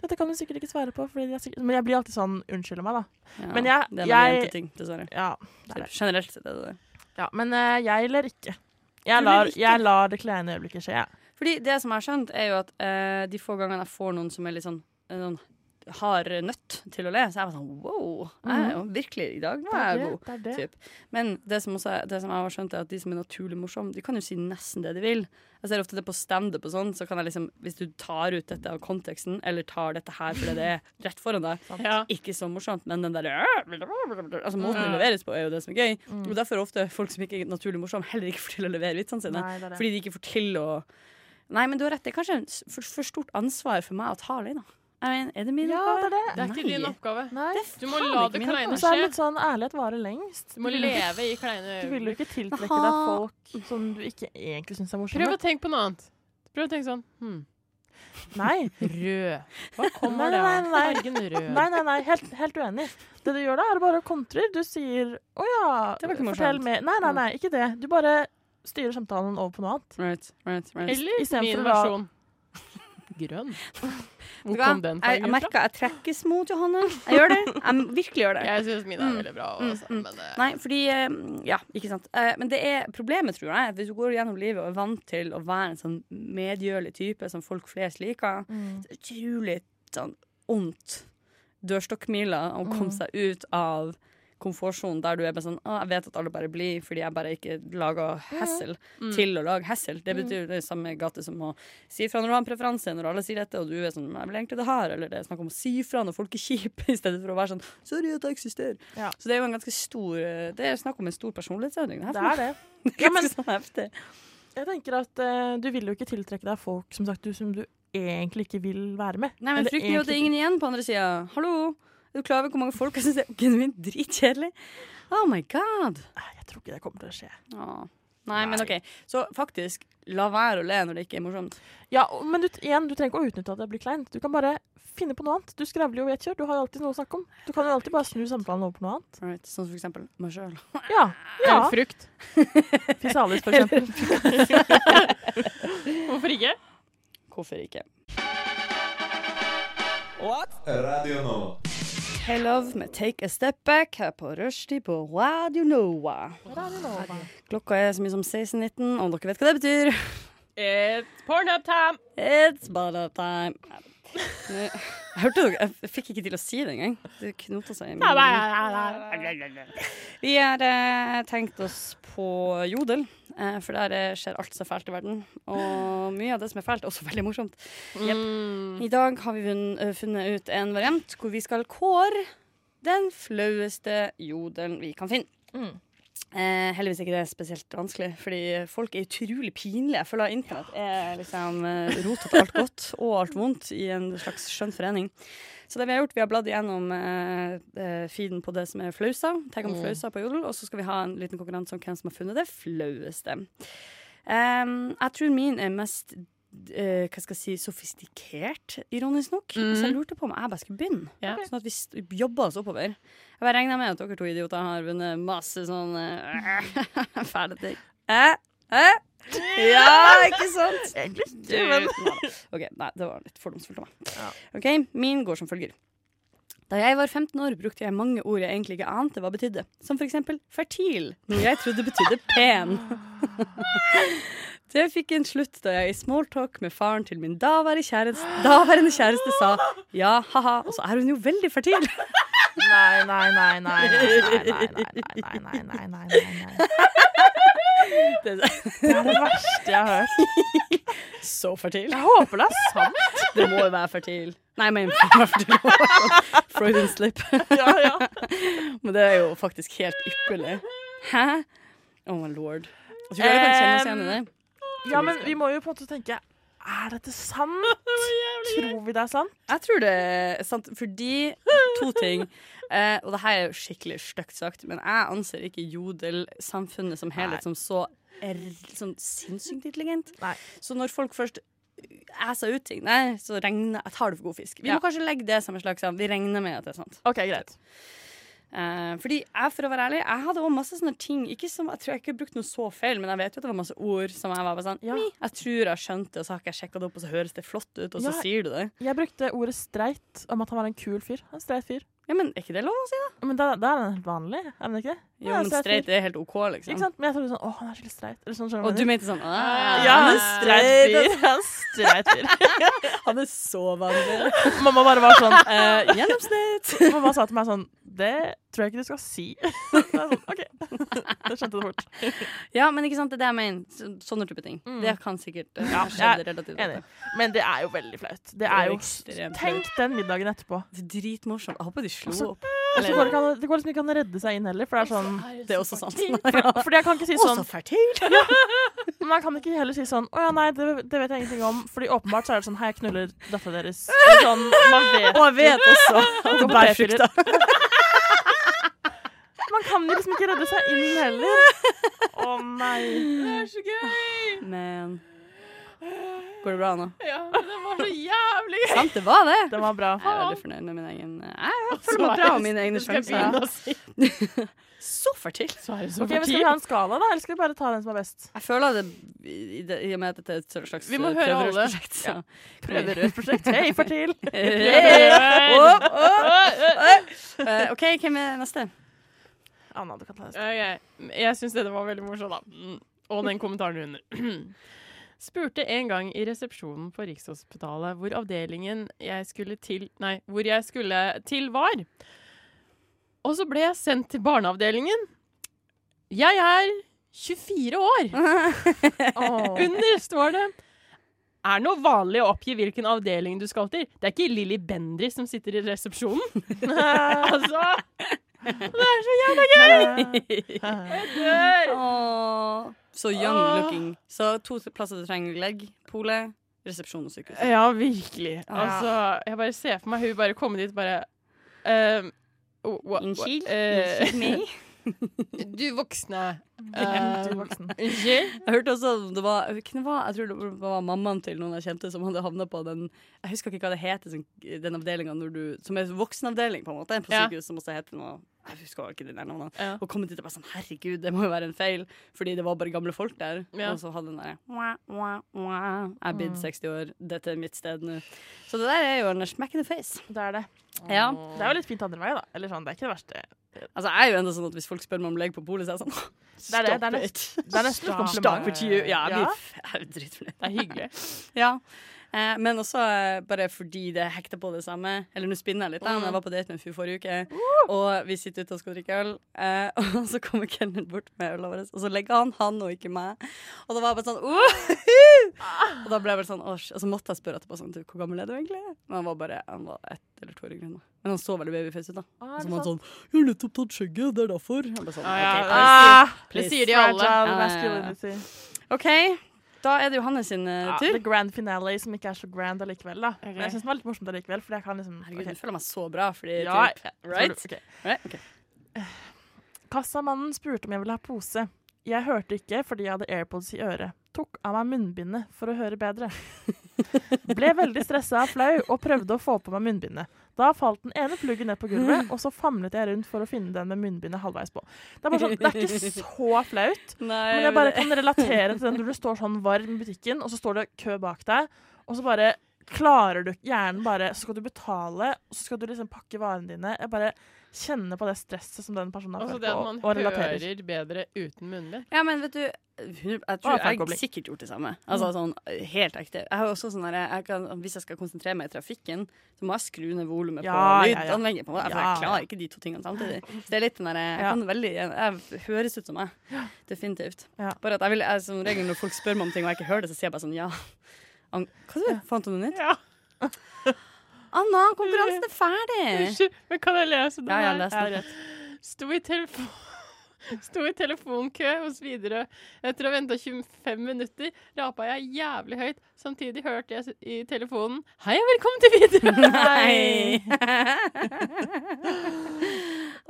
Dette kan du sikkert ikke svare på, er sikkert Men jeg blir alltid sånn Unnskyld meg, da. Ja, Men jeg- Det er jeg- jenteting, dessverre. Ja, det er det. Generelt Det er det det. Ja, men uh, jeg ler ikke. Jeg lar, ikke? jeg lar det kleine øyeblikket skje. Fordi det som jeg har skjønt, er jo at uh, de få gangene jeg får noen som er litt sånn uh, noen har nødt til å le, så jeg bare sånn wow. Jeg er jo virkelig, I dag var jeg er god. det. det. Typ. Men det som, også det som jeg har skjønt, er at de som er naturlig morsomme, de kan jo si nesten det de vil. Jeg ser ofte det på standup og sånn, så kan jeg liksom, hvis du tar ut dette av konteksten, eller tar dette her fordi det er rett foran deg, Ja. ikke så morsomt, men den der Altså måten det leveres på, er jo det som er gøy. Og derfor er ofte folk som ikke er naturlig morsomme, heller ikke får til å levere vitsene sine. Nei, det det. Fordi de ikke får til å Nei, men du har rett. Det er kanskje for, for stort ansvar for meg å ta alene. Jeg mean, er det min Ja, oppgave? det er det. Det er ikke din oppgave. Nei. Du må la det kleine Og så er det skje. litt sånn ærlighet varer lengst. Du må leve i kleine Du vil jo ikke tiltrekke Aha. deg folk som du ikke egentlig syns er morsomme. Prøv å tenke på noe annet. Prøv å tenke sånn hmm. Nei. Rød. Hva kommer Nei, det nei, av? nei. Fargen rød. Nei, nei, nei, helt, helt uenig. Det du gjør da, er bare å kontre. Du sier 'Å ja, Det var ikke fortell mer'. Nei, nei, nei, ikke det. Du bare styrer samtalen over på noe annet. Right, right, right. Eller min versjon. Grønn? Hvor kom den Jeg, jeg fargen fra? merker jeg trekkes mot Johanne. Jeg gjør det. Jeg virkelig gjør det. Jeg syns mine er Mm. veldig bra. Mm, Også, mm. men, eh, Nei, fordi eh, Ja, ikke sant. Eh, Men det er problemet, tror jeg, hvis du går gjennom livet og er vant til å være en sånn medgjørlig type som folk flest liker, Mm. så er det utrolig sånn ondt dørstokkmila å komme Mm. seg ut av komfortsonen der du er bare sånn ah, jeg vet at alle bare blir fordi jeg bare ikke lager hessel Mm. til å lage hessel. Det betyr det samme gate som å si ifra når du har en preferanse, når alle sier dette, og du er sånn Jeg vil egentlig det her, eller det er snakk om å si ifra når folk er kjipe, i stedet for å være sånn Sorry at jeg eksisterer. Ja. Så det er jo en ganske stor Det er snakk om en stor personlighetsendring. Det er det. Det Ja, er men- sånn heftig. Jeg tenker at uh, du vil jo ikke tiltrekke deg folk som sagt, du, som du egentlig ikke vil være med. Nei, men frykten er jo at det er ingen igjen på andre sida. Hallo! Er du klar over hvor mange folk jeg syns er genuint dritkjedelig? Oh my god! Jeg tror ikke det kommer til å skje. Åh. Nei, men OK. Så faktisk, la være å le når det ikke er morsomt. Ja, men du, igjen, du trenger ikke å utnytte at det blir kleint. Du kan bare finne på noe annet. Du skrevler jo i ett kjør. Du har jo alltid noe å snakke om. Du kan jo alltid bare snu samtalen over på noe annet. Right. Sånn som for eksempel meg sjøl. Ja. ja. En frukt. Fisalis, for eksempel. Hvorfor ikke? Hvorfor ikke? What? Radio Nova. Hey Love med Take a Step Back her på rushtid på Radio Nova. Klokka er så mye som 16.19, om dere vet hva det betyr. It's pornhub time! It's pornhub time. Jeg hørte dere, jeg fikk ikke til å si det engang. Det knota seg i munnen. Vi har eh, tenkt oss på Jodel, for der eh, skjer alt så fælt i verden. Og mye av det som er fælt, er også veldig morsomt. Mm. I dag har vi eh, funnet ut en variant hvor vi skal kåre den flaueste jodelen vi kan finne. Mm. Eh, heldigvis ikke det er spesielt vanskelig, fordi folk er utrolig pinlige. Jeg føler at internett er liksom eh, til alt godt og alt vondt i en slags skjønn forening. Så det vi har gjort, vi har bladd igjennom eh, eh, feeden på det som er flausa, Tenk om Mm. flausa på Jodel, og så skal vi ha en liten konkurranse om hvem som har funnet det flaueste. Um, jeg tror min er mest uh, hva skal jeg si, sofistikert, ironisk nok. Mm. Så jeg lurte på om jeg bare skulle begynne. Ja. Sånn at vi jobber oss oppover. Jeg bare regner med at dere to idioter har vunnet masse sånn uh, fæle ting. Eh? Eh? Ja, ikke sant? Men. OK, nei, det var litt fordomsfullt av meg. Ok, Min går som følger. Da jeg var 15 år, brukte jeg mange ord jeg egentlig ikke ante hva betydde. Som for eksempel fertil, noe jeg trodde betydde pen. Det fikk en slutt da jeg i smalltalk med faren til min daværende kjæreste, daværende kjæreste sa ja, ha-ha, og så er hun jo veldig fertil. Nei, nei, nei, nei, nei, nei, nei, Det er det verste jeg har hørt. Så fertil. Jeg håper det er sant. Det må jo være fertil. Nei, men Freudian slip. Ja, ja. Men det er jo faktisk helt ypperlig. Hæ? Oh my lord. Jeg tror dere kan kjenne oss igjen i det. Ja, men vi må jo på en måte tenke er dette sant? Tror vi det er sant? Jeg tror det er sant, fordi to ting. Eh, og det her er jo skikkelig stygt sagt, men jeg anser ikke jodelsamfunnet som helhet som så er, sånn sinnssykt intelligent. Nei. Så når folk først æser ut ting, nei, så regner jeg tar det for god fisk. Vi Ja. må kanskje legge det som en slags Vi regner med at det er sant. OK, greit. Eh, fordi jeg, for å være ærlig, jeg hadde også masse sånne ting Ikke som, Jeg tror jeg ikke brukte noe så feil, men jeg vet jo at det var masse ord som jeg var bare sånn Ja. Jeg tror jeg skjønte det, og så har ikke jeg sjekka det opp, og så høres det flott ut, og så sier du det. Jeg brukte ordet streit om at han var en kul fyr. En streit fyr. Ja, men er ikke det lov å si? da? Men da, da er den helt vanlig, er den ikke? det? Jo, Ja, men streit er helt OK, liksom. Ikke sant? Men jeg trodde sånn Å, han er skikkelig streit. Eller sånn, Og du mente sånn Ja, han er er streit fyr. Han er streit fyr. Han er så vanlig. Mamma bare var sånn Eh, gjennomsnitt. Mamma sa til meg sånn Det tror jeg ikke du skal si. Sånn, OK. det skjønte du fort. Ja, men ikke sant, det er det jeg mener. Sånne type ting. Mm. Det kan sikkert uh, Ja, skje relativt ofte. Men det er jo veldig flaut. Det er jo Tenk den middagen etterpå. Det er dritmorsomt. Jeg håper de slo opp. Så går det, kan, det går liksom ikke an å redde seg inn heller, for det er sånn Det er også sant. for, Fordi jeg kan ikke si sånn så fertil! Men jeg kan ikke heller si sånn Å ja, nei, det, det vet jeg ingenting om. Fordi åpenbart så er det sånn Hei, jeg knuller dattera deres. Og Sånn, man vet Og jeg vet også at det bærer frukter. Man kan liksom ikke redde seg inn heller. Å nei. Det er så gøy! Men Går det bra nå? Ja, det var så jævlig gøy! Sant, det var det. Det var bra. Jeg er veldig fornøyd med min egen Jeg føler meg bra med mine egne sjanser. Så fertil. Så er det så okay, men Skal vi ha en skala, da, eller skal vi bare ta den som er best? Jeg føler det i, i og med at dette er et slags Vi må eh, høre alle. prøverørsprosjekt. Så. Prøverørsprosjekt. Hei, fertil! Hey. Oh, oh. Eh, OK, hvem er neste? Anna, du kan ta neste. Okay. Jeg syns dette var veldig morsomt, da. Mm. Og den kommentaren under. Spurte en gang i resepsjonen på Rikshospitalet hvor avdelingen jeg skulle til Nei, hvor jeg skulle til, var. Og så ble jeg sendt til barneavdelingen. Jeg er 24 år. Under står det er noe vanlig å oppgi hvilken avdeling du skal til. Det er ikke Lilly Bendry som sitter i resepsjonen. altså Det er så jævla gøy! Jeg dør! Åh, så young looking. Så to plasser du trenger legg, pole, resepsjon og sykehus. Ja, virkelig. Altså, jeg bare ser for meg hun bare komme dit bare ehm, oh, Unnskyld? Uh, meg? Du voksne. Du ehm, voksen. Unnskyld? Jeg hørte også det var, det var, Jeg tror det var mammaen til noen jeg kjente som hadde havna på den Jeg husker ikke hva det heter, sånn, den avdelinga som er voksenavdeling, på en måte, på Ja. sykehus, som også heter noe Jeg husker ikke de der navnene. Ja. Og kom dit og bare sånn Herregud, det må jo være en feil, fordi det var bare gamle folk der. Ja. Og så hadde den derre «Wah, wah, wah, Jeg er blitt Mm. 60 år, dette er mitt sted nå. Så det der er jo en smack in the face. Det er det. Ja. Det er jo litt fint andre veien, da. Eller sånn, det er ikke det verste. Altså, jeg er jo enda sånn at hvis folk spør meg om legg på polet, så er jeg sånn Det er det, det er Stop nest- it. det er nesten et kompliment. Stop it, you. Ja, jeg blir er dritfornøyd. Det er hyggelig. Ja. Eh, men også eh, bare fordi det hekter på det samme. Eller nå spinner jeg litt. da Mm. Jeg var på date med en fyr forrige uke, og vi sitter ute og skal drikke øl. Eh, og så kommer kelneren bort med øla vår, og så legger han han og ikke meg. Og da var jeg bare sånn! Og da ble jeg bare sånn «Åh. Og så måtte jeg spørre etterpå sånn Hvor gammel er du egentlig? Men han var bare Han var ett eller to år yngre. Men han så veldig babyface ut, da. Ah, er så var han sånn 'Jeg har nettopp tatt skjegget, det er derfor'. Ble sånn, Ah, ja, okay, Ah, Det sier de alle. Ja, ja, ja. OK, da er det Johannes sin tur. Ja, the grand finale som ikke er så grand allikevel, da. Men jeg syns den var litt morsomt allikevel, fordi jeg kan liksom Herregud, okay. jeg føler meg så bra, fordi Ja, typ, Right? Okay. right? Okay. Kassamannen spurte om jeg ville ha pose. Jeg hørte ikke fordi jeg hadde AirPods i øret. Tok av meg munnbindet for å høre bedre. Ble veldig stressa og flau og prøvde å få på meg munnbindet. Da falt den ene pluggen ned på gulvet, og så famlet jeg rundt for å finne den med munnbindet halvveis på. Det er sånn, det er ikke så flaut, Nei, men jeg bare kan relatere til den når du står sånn varm i butikken, og så står det kø bak deg, og så bare klarer du hjernen bare Så skal du betale, og så skal du liksom pakke varene dine. Jeg bare kjenner på det stresset som den personen har Altså følt det at på, man og relaterer. hører bedre uten munnbind. Ja, men vet du Jeg tror jeg har sikkert gjort det samme. Altså sånn helt ekte. Jeg har også sånn der, Hvis jeg skal konsentrere meg i trafikken, så må jeg skru ned volumet Ja, på ja, ja. lydanlegget. For Ja, jeg klarer ikke de to tingene samtidig. Så det er litt den der, jeg kan veldig Jeg, jeg høres ut som meg. Definitivt. Bare at jeg vil jeg, Som regel når folk spør meg om ting og jeg ikke hører det, så sier jeg bare sånn ja. Hva sa du? Fant du noe nytt? Ja. Anna, konkurransen er ferdig! Unnskyld, men kan jeg lese den Ja, ja, her? les den. Sto i telefon... Sto i telefonkø hos Widerøe. Etter å ha venta 25 minutter rapa jeg jævlig høyt. Samtidig hørte jeg i telefonen 'Hei og velkommen til Widerøe'. Nei!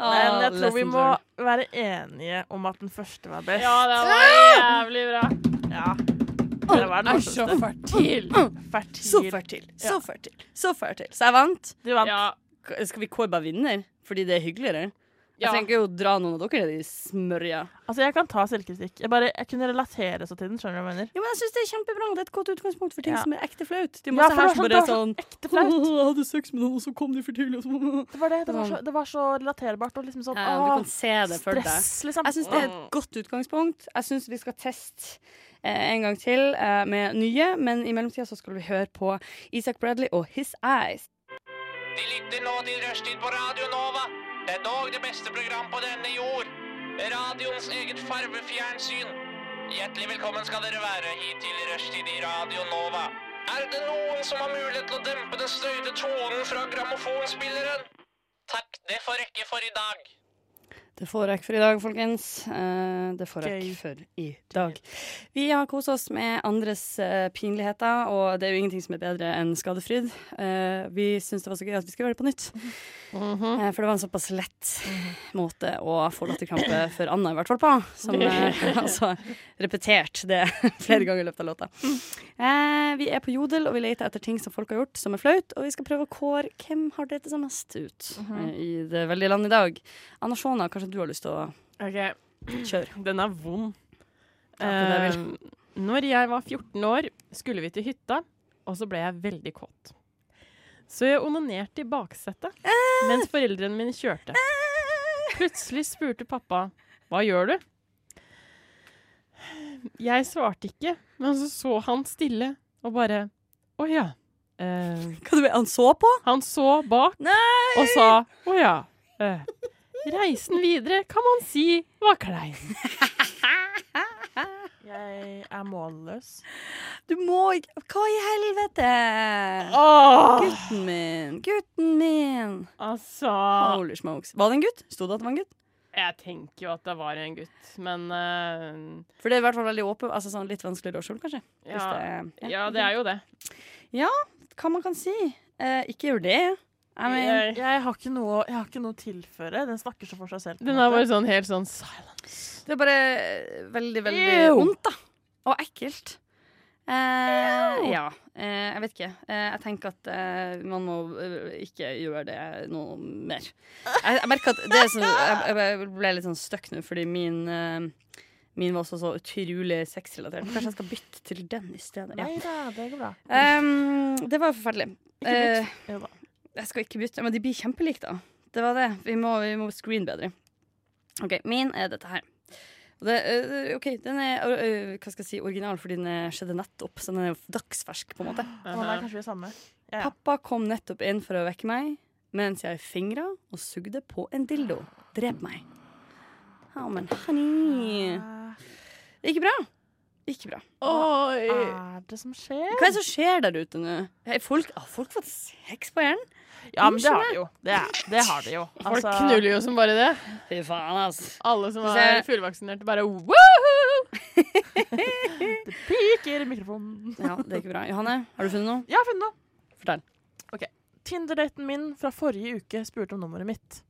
Men jeg tror vi må være enige om at den første var best. Ja, det var jævlig bra. Ja. Det var den Er så fertil. Fertil. Så fertil. Så Ja. fertil. Så fertil. Så jeg vant. Du vant. Ja. Skal vi kåre bare vinner? Fordi det er hyggeligere? Jeg tenker jo å dra noen av dere ned i smørja. Altså, jeg kan ta selvkritikk. Jeg, bare, jeg kunne relatere så til den. Skjønner du hva jeg mener? Jo, men jeg synes det er kjempebra. Det er et godt utgangspunkt for ting Ja. som er ekte flaut. Det er Ja, masse for her det som var bare er sånn- sånn Ekte flaut. Jeg hadde sex med noen, og så kom de for tidlig. Og så Det var det. Det var så, det var så relaterbart og liksom sånn ja, du kan se det for deg. stress, liksom. Jeg syns det er et godt utgangspunkt. Jeg syns vi skal teste en gang til eh, med nye, men i mellomtida så skal vi høre på Isak Bradley og His Eyes. De lytter nå til Rushtid på Radio Nova. Det er dog det beste program på denne jord. Radioens eget farvefjernsyn. Hjertelig velkommen skal dere være hit til Rushtid i Radio Nova. Er det noen som har mulighet til å dempe den støyte tonen fra grammofonspilleren? Takk, det får rekke for i dag. Det får rekke for i dag, folkens. Eh, det får jeg for i dag. Vi har kost oss med andres eh, pinligheter, og det er jo ingenting som er bedre enn skadefryd. Eh, vi syns det var så gøy at vi skal gjøre det på nytt. Mm -hmm. For det var en såpass lett måte å få latterkrampe for Anna i hvert fall på. Som altså repetert det flere ganger i løpet av låta. Vi er på Jodel, og vi leter etter ting som folk har gjort som er flaut. Og vi skal prøve å kåre hvem har det seg mest ut eh, i det veldige landet i dag. Anna Shona, kanskje du har lyst til å okay. kjøre? den er vond. Ja, Eh, når jeg var 14 år, skulle vi til hytta, og så ble jeg veldig kåt. Så jeg onanerte i baksetet mens foreldrene mine kjørte. Plutselig spurte pappa hva gjør du? Jeg svarte ikke, men så så han stille og bare Å ja. Eh, han så på? han så bak og sa å ja. Eh, reisen videre kan man si var klein. Jeg er målløs. Du må ikke Hva i helvete? Åh, Gutten min, gutten min. altså Holy smokes. Var det en gutt? Sto det at det var en gutt? Jeg tenker jo at det var en gutt, men uh, For det er i hvert fall veldig åpen, altså sånn litt vanskeligere å skjule, kanskje. Ja, det, ja, det er jo det. Ja, Hva man kan si. Eh, ikke gjør det. I mean, Jeg- har ikke noe, jeg har ikke noe å tilføre. Den snakker så for seg selv. Den er bare sånn helt sånn silence. det er bare veldig, veldig Eww. vondt, da. Og ekkelt. Eh, ja. Eh, jeg vet ikke. Eh, jeg tenker at eh, man må eh, ikke gjøre det noe mer. Jeg, jeg merker at det er sånn Jeg, jeg ble litt sånn stuck nå, fordi min eh, Min var også så utrolig sexrelatert. Kanskje jeg skal bytte til den i stedet. Ja. Nei da, det går bra. Um, det var forferdelig. Ikke bytt. Uh, Jo da. Jeg skal ikke bytte, men de blir kjempelike, da. Det var det. Vi må, vi må screen bedre. OK, min er dette her. Det, øh, OK, den er øh, hva skal jeg si, original fordi den skjedde nettopp, så den er jo dagsfersk, på en måte. Den er kanskje vi er samme. Ja, ja. Pappa kom nettopp inn for å vekke meg mens jeg fingra og sugde på en dildo. Drep meg. Ja, men honey Ikke bra. Ikke bra. Oi! Hva er det som skjer? Hva er det som skjer der ute nå? Har folk, har folk fått sex på hjernen? Ja, men det har de jo. Det, er, det har de jo. Folk Altså, knuller jo som bare det. Fy faen, altså. Alle som er fullvaksinerte, bare woohoo! Det piker i mikrofonen. Ja, det er ikke bra. Johanne, har du funnet noe? Jeg har funnet noe. Fortell. Tinder-daten min fra forrige uke spurte om nummeret mitt.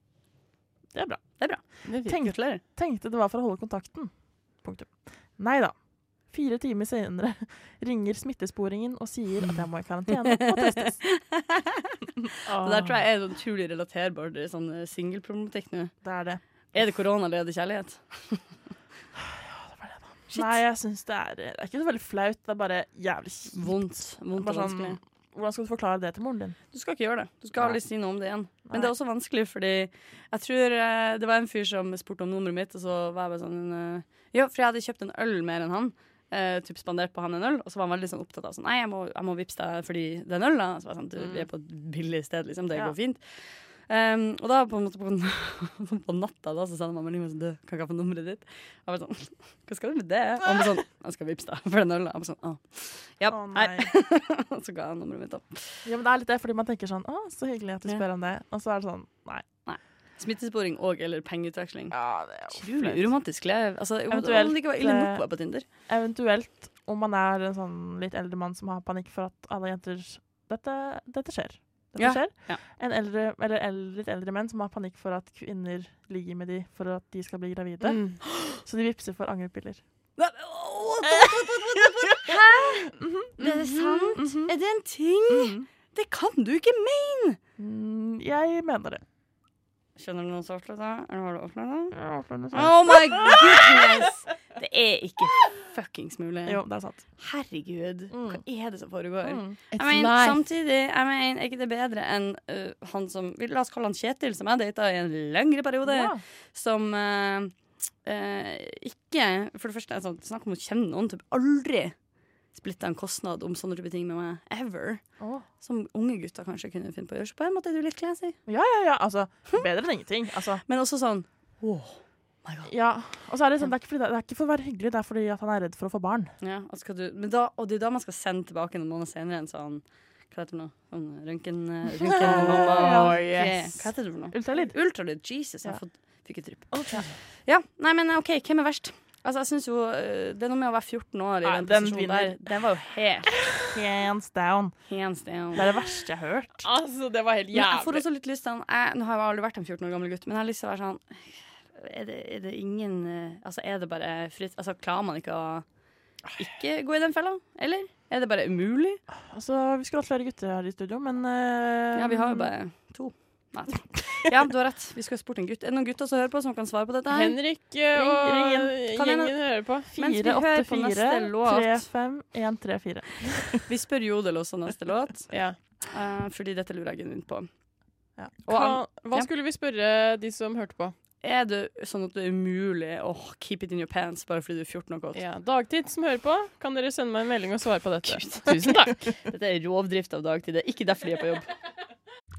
Det er bra. Det er bra. Tenk, tenkte, tenkte det var for å holde kontakten. Punktum. Nei da. Fire timer senere ringer smittesporingen og sier at jeg må i karantene og testes. Det der tror jeg er sånn utrolig relaterbart det er sånn eh, singelproblematikk nå. Det er det. Er det korona eller er det kjærlighet? Shit. Nei, jeg syns det er Det er ikke så veldig flaut, det er bare jævlig kjipt. Vondt. Vondt og sånn, vanskelig. hvordan skal du forklare det til moren din? Du skal ikke gjøre det. Du skal aldri si noe om det igjen. Men det er også vanskelig, fordi jeg tror eh, det var en fyr som spurte om nummeret mitt, og så var jeg bare sånn eh, Ja, for jeg hadde kjøpt en øl mer enn han. Uh, typ spandert på han en øl, og så var han veldig sånn opptatt av sånn Nei, jeg må, jeg må vippse deg fordi det er en øl, da. Så var jeg sånn, du, vi er på et billig sted, liksom. Det Ja. går fint. Um, og da på en måte på, på natta da, så sa meg melding sånn Du, kan ikke ha få nummeret ditt? Jeg var sånn Hva skal du med det? Og han var sånn Jeg skal vippse deg for den ølen. Jeg var sånn. Ja, Å, nei. Og så ga jeg nummeret mitt, da. Ja, men det er litt det, fordi man tenker sånn Å, så hyggelig at du spør om det. Og så er det sånn Nei. Smittesporing og eller pengeutveksling. Ja, det er jo Utrolig flaut. uromantisk lev. Altså, jo, Eventuelt, om det ikke var ille nok eh, å være på Tinder. Eventuelt om man er en sånn litt eldre mann som har panikk for at alle jenter Dette, dette skjer. Dette Ja, skjer. ja. En eldre, eller eldre, litt eldre menn som har panikk for at kvinner ligger med de for at de skal bli gravide. Mm. Så de vippser for angrepiller. Hæ? Er Det er sant? Mhm. Er det en ting? Mhm. Det kan du ikke mene! Mm, jeg mener det. Skjønner du som har opplevd det? Eller har du opplevd det? Ja, for det er sant. Oh my goodness! Det er ikke fuckings mulig. Jo, det er sant. Herregud, Mm. hva er det som foregår? Mm. Jeg mener, samtidig, I mean, er ikke det bedre enn uh, han som La oss kalle han Kjetil, som jeg data i en lengre periode. Ja. Som uh, uh, ikke For det første, altså, snakk om å kjenne noen. Typ aldri splitta en kostnad om sånne type ting med meg. Ever. Oh. Som unge gutter kanskje kunne finne på å gjøre. Så på en måte er du litt classy. ja, ja, ja. Altså, bedre enn ingenting. Altså, Men også sånn oh my god. ja. Og så er det sånn, det er, fordi, det er ikke for å være hyggelig, det er fordi han er redd for å få barn. Ja, skal du, men da, og det er da man skal sende tilbake noen måneder senere en sånn Hva heter det nå? Sånn røntgen... øh, røntgenmamma. Oh, yes. Hva heter det for noe? Ultralyd. Ultralyd. Jesus, jeg Ja. fikk et drypp. Ja, nei, men OK, hvem er verst? Altså, jeg synes jo eh, Det er noe med å være 14 år i Nei, den den posisjonen der. Den var jo helt Hands down. hands down. Det er det verste jeg har hørt. Altså, det var helt Men jeg får også litt lyst til jeg, Nå har jeg aldri vært en 14 år gammel gutt, men jeg har lyst til å være sånn Er det, er det ingen eh, Altså, er det bare fritt Altså, klarer man ikke å ikke gå i den fella? Eller? Er det bare umulig? Altså, vi skulle hatt flere gutter her i studio, men uh, Ja, vi har jo bare to. Nei. Ja, du har rett. Vi skulle spurt en gutt. Er det noen gutter som hører på, som kan svare på dette her? Henrik og Ring- ring gjengen hører på. Mens vi 4, 8, 4, 3, 5, 1, 3, 4. Vi spør Jodel også neste låt, Ja. uh, fordi dette lurer jeg genuint på. Ja. Og Hva, hva ja. skulle vi spørre de som hørte på? er det sånn at det er umulig å keep it in your pants bare fordi du er 14 og godt? Ja, Dagtid som hører på, kan dere sende meg en melding og svare på dette. Tusen takk. Dette er rovdrift av dagtid. Det er ikke derfor de er på jobb.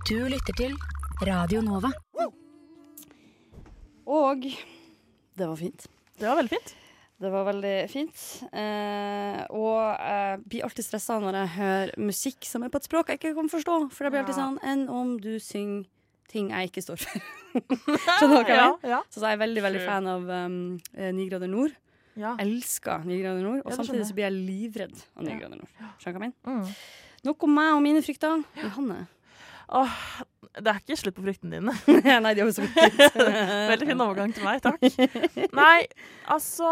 Du lytter til Radio Nova. Og det var fint. Det var veldig fint. Det var veldig fint. Eh, og jeg blir alltid stressa når jeg hører musikk som er på et språk jeg ikke kan forstå. For det blir alltid sånn enn om du synger ting jeg ikke står for. Skjønner dere hva jeg Ja, mener? ja, Så jeg er veldig veldig fan av um, 9 grader nord. ja. Elsker 9 grader nord. Og Ja, samtidig så blir jeg livredd av 9 Ja. grader nord. Skjønner du hva jeg mener? Mm. Nok om meg og mine frykter. Johanne. Åh, det er ikke slutt på fryktene dine. Nei, de har jo så vidt. Veldig fin overgang til meg, takk. Nei, altså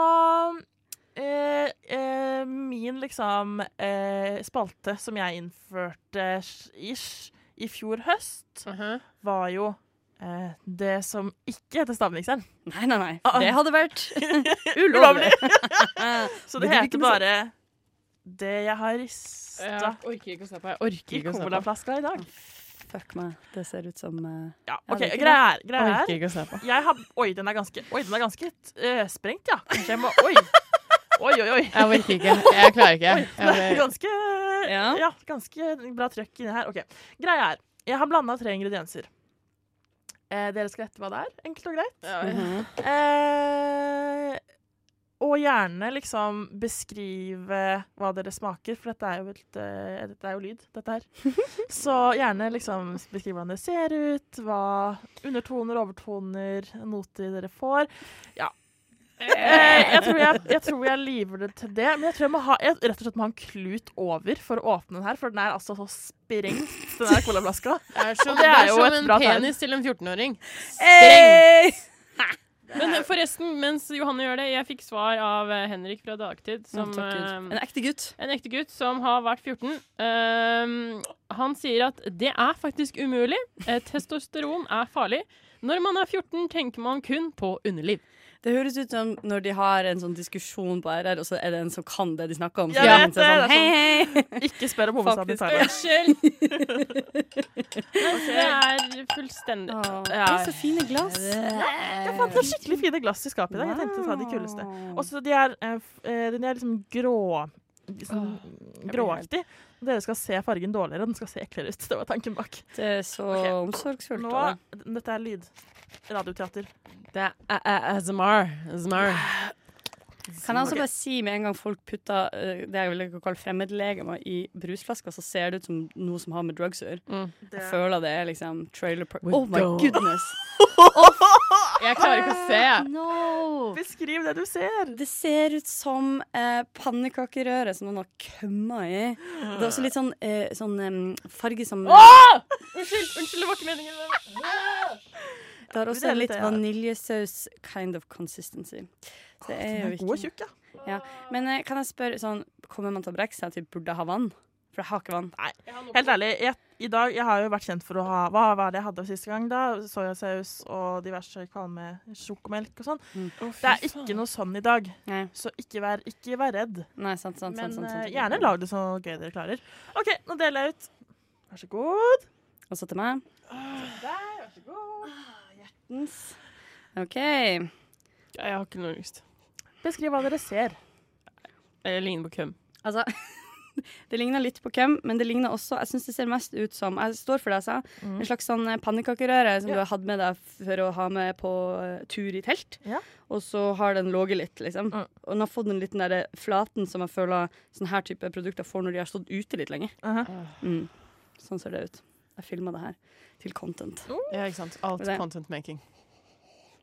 eh, eh, Min liksom eh, spalte som jeg innførte ish i fjor høst, Uh-huh. var jo eh, det som ikke heter Stavmikseren. Nei, nei, nei. Ah. Det hadde vært Ulovlig! Så Det det heter bare Det jeg har rista Jeg orker ikke å se på. Jeg orker ikke å se på. colaflaska i dag. Fuck meg. Det ser ut som uh, Ja, Ja, OK, greia er, Orker er ikke å se på. jeg har, Oi, den er ganske, oi, den er ganske uh, sprengt, ja. Kanskje jeg må Oi. Oi, oi, oi. Jeg orker ikke. Jeg klarer ikke. Oi, det er ganske, Ja. ja. ganske bra trøkk inni her. Ok, Greia er, jeg har blanda tre ingredienser. Eh, dere skal gjette hva det er, enkelt og greit. mhm. Eh, og gjerne liksom beskrive hva dere smaker, for dette er jo, et, eh, dette er jo lyd, dette her. Så gjerne liksom beskrive hvordan det ser ut, hva undertoner, overtoner, noter dere får. Ja. Eh, jeg, tror jeg, jeg tror jeg liver det til det, men jeg tror jeg må ha, jeg rett og slett må ha en klut over for å åpne den her, for den er altså så sprengt, den der colaflaska. det er Og det det er er jo som en penis tegn. til en 14-åring. Hey! Men forresten, mens Johanne gjør det, jeg fikk svar av eh, Henrik fra Dagtid, som Takk, eh, En ekte gutt. En ekte gutt som har vært 14. Uh, han sier at det er faktisk umulig. Eh, testosteron er farlig. Når man er 14, tenker man kun på underliv. Det høres ut som når de har en sånn diskusjon på RR, og så er det en som kan det de snakker om. Jeg Så vet det, er det, sånn, hei, hei. Ikke spør om hovedstaden i. Thailand. Unnskyld! Det er fullstendig Åh, Det er så fine glass. Jeg fant noen skikkelig fine glass i skapet i dag. Jeg tenkte å ta de kuleste. Og så de er, eh, eh, den er liksom grå sånn, Gråaktig. Dere skal se fargen dårligere, den skal se eklere ut. Det var tanken bak. Det er så okay. omsorgsfullt. Nå, dette er lyd. Radioteater. Det er ASMR. ASMR. Kan jeg også bare si med en gang folk putter eh, det jeg vil kalle fremmedlegemer i brusflasker, så ser det ut som noe som har med drugs å gjøre. Mm. Jeg føler det er liksom trailer park Oh my don't. goodness! Jeg klarer ikke å se. No! Beskriv det du ser. Det ser ut som eh, pannekakerøre som noen har kømma i. Det er også litt sånn, eh, sånn em, farge som Åh! Unnskyld, unnskyld, det var ikke meningen. Det har også litt vaniljesaus kind of consistency. Så det er jo er god og tjukk, ja. Men eh, kan jeg spørre sånn Kommer man til å brekke seg til burde ha vann? For jeg har ikke vann. Helt ærlig, jeg, i dag, jeg har jo vært kjent for å ha Hva var det jeg hadde siste gang, da? Soyasaus og diverse kvalme sjokomelk og sånn. Mm. Det er ikke noe sånn i dag, Nei, så ikke vær, ikke vær redd. Nei sant, sant, Men sant, sant, sant. eh, gjerne lag det så gøy dere klarer. OK, nå deler jeg ut. Vær så god. Og så til meg. Der, vær så god. OK. Jeg har ikke noe lyst. Beskriv hva dere ser. Jeg ligner på køm. Altså Det ligner litt på hvem, men det ligner også Jeg syns det ser mest ut som Jeg står for det jeg sa. Mm. En slags sånn eh, pannekakerøre som Ja. du har hatt med deg for å ha med på eh, tur i telt. Ja. Og så har den ligget litt, liksom. Mm. Og den har fått den liten der flaten som jeg føler sånne her type produkter får når de har stått ute litt lenge. -huh. Mm. Sånn ser det ut. Jeg filma det her til content. Ja, ikke sant. Alt Det- content making.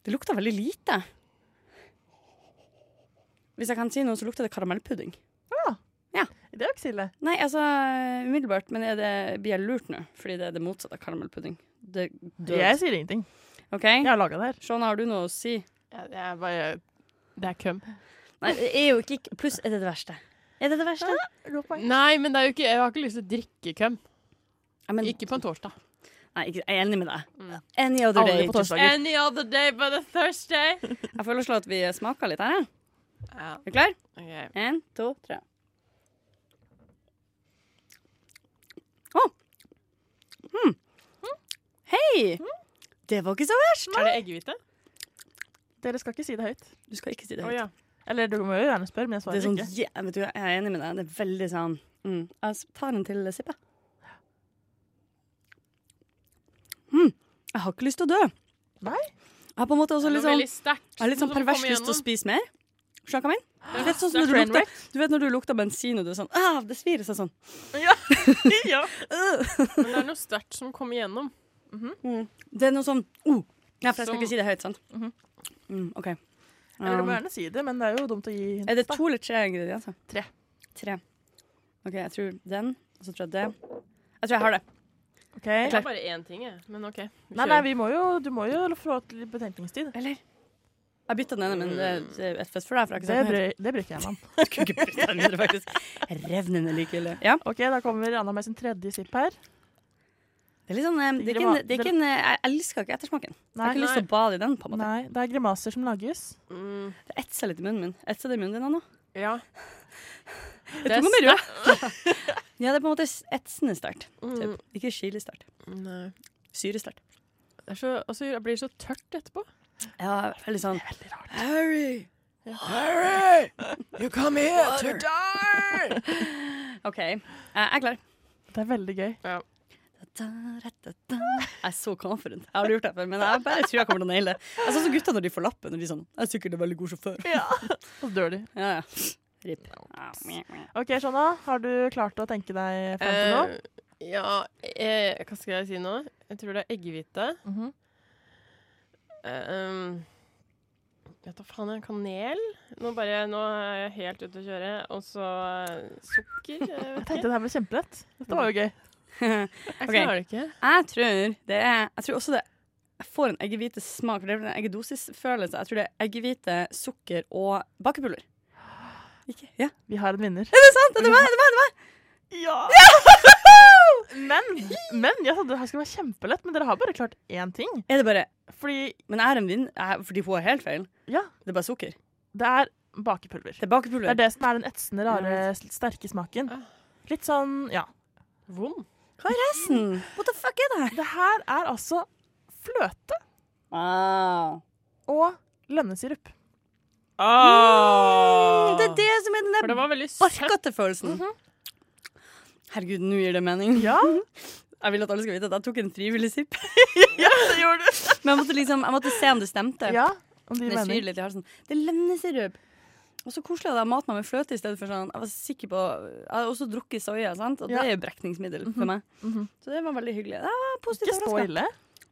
Det lukter veldig lite. Hvis jeg kan si noe, så lukter det karamellpudding. Ja, Det er jo ikke så ille. Nei, altså umiddelbart, men er det, blir jeg lurt nå? Fordi det er det motsatte av karamellpudding. Det, det, Jeg sier ingenting. OK? Jeg har laga det her. Shona, har du noe å si? Ja, det er bare Det er køm. Nei, det er jo ikke Pluss, er det det verste? Er det det verste? Nei, men det er jo ikke, jeg har ikke lyst til å drikke køm. Ja, men, Ikke på en torsdag. Nei, ikke, jeg er enig med deg. Mm. Any other Aldri day. på torsdager. Any other day but a Thursday. Jeg foreslår at vi smaker litt her. Ja, Er du klar? Okay. En, to, tre. Å! Mm. Hei! Det var ikke så verst. Er det eggehvite? Dere skal ikke si det høyt. Du skal ikke si det høyt. høyt. ja. Eller du må jo gjerne spørre, men jeg Det er svarer sånn, ikke. ja, vet du, jeg er enig med deg. Det er veldig sånn mm. Jeg tar en til sippe. Mm. Jeg har ikke lyst til å dø. Nei? Jeg har på en måte også er litt sånn, jeg har litt sånn pervers lyst til å spise mer. Skjønner mener? Du vet, sånn når er du, lukter, du vet når du lukter bensin, og du er sånn ah, Det svir seg sånn. ja. Men det er noe sterkt som kommer igjennom. Mm. Det er noe sånn oh. Ja, for jeg skal ikke si det høyt, sant? Mhm. mm, OK. Eller du må gjerne si det, men det er jo dumt å gi hint. er det to eller tre ingredienser? Tre. Tre. OK, jeg tror den, og så tror jeg det. Jeg tror jeg har det. Ok. Jeg har bare én ting, jeg. Men OK. vi Nei, nei, vi må jo, du må jo få litt betenkningstid. Eller? Jeg bytta den ene, men det, det er et fest for deg. For Det bry, det bruker jeg meg om. Kunne ikke bytte den mindre, faktisk. Revnende likegyldig. Ja. Ok, Da kommer Anna med sin tredje sipp her. Det er litt sånn, eh, det er ikke en, det er ikke en, eh, Jeg elsker ikke ettersmaken. Jeg har ikke lyst til å bade i den. på en måte. Nei, det er grimaser som lages. Mm, Det etser litt i munnen min. Etser det i munnen din Anna? ja. Det tok mi rød. Ja, det er på en måte etsende sterkt. Mm. Ikke chilisterkt. nei. Syresterkt. Det er så, og så blir det så tørt etterpå. Ja, veldig sånn Harry! Harry! You come here to die! OK, jeg er klar. Det er veldig gøy. Jeg er så confident. Jeg har aldri gjort det før, men jeg bare tror jeg kommer til å naile det. Jeg sånn som gutta når de får lappen. Når de er sånn, jeg er sikkert en veldig god sjåfør. Ja, Så dør de. Ja, ja. Rip. Ok, Shanna. har du klart å tenke deg fram til noe? Uh, ja, eh, hva skal jeg si nå? Jeg tror det er eggehvite. Mhm. Eh, um, vet da faen, jeg, kanel? Nå, bare, nå er jeg helt ute å kjøre. Og så eh, sukker. Jeg Jeg tenkte det her ble kjempelett. Dette var jo gøy. Jeg klarer det ikke. Jeg tror det er Jeg tror også det jeg får en eggehvitesmak. det er en eggedosisfølelse. Jeg tror det er eggehvite, sukker og bakepulver. Ikke? Ja. Vi har en vinner. Er det sant? Er det meg? Er det meg? Er det meg? Ja! Men, men jeg trodde det her skulle være kjempelett, men dere har bare klart én ting. Er det bare Fordi Men er en vinner Fordi hun har helt feil. Ja. Det er bare sukker. det er bakepulver. Det er bakepulver. Det er det som er den etsende, rare, sterke smaken. Ah. Litt sånn, ja. Vond. Hva er resten? What the fuck er det her? Det her er altså fløte Ah. og lønnesirup. Ah! Det er det som er den der barkete følelsen. Mm -hmm. Herregud, nå gir det mening. Ja, Jeg vil at alle skal vite at jeg tok en frivillig sipp. ja det gjorde du. Men jeg måtte liksom Jeg måtte se om det stemte. Ja, om de Det mener. litt i halsen. Det er lønnesirup. Og så koselig at jeg matet meg med fløte i stedet for sånn. Jeg var sikker på Jeg har også drukket soya, sant? og Ja. det er jo brekningsmiddel for meg. Mhm. Så det var veldig hyggelig. Det var positivt Ikke så ille.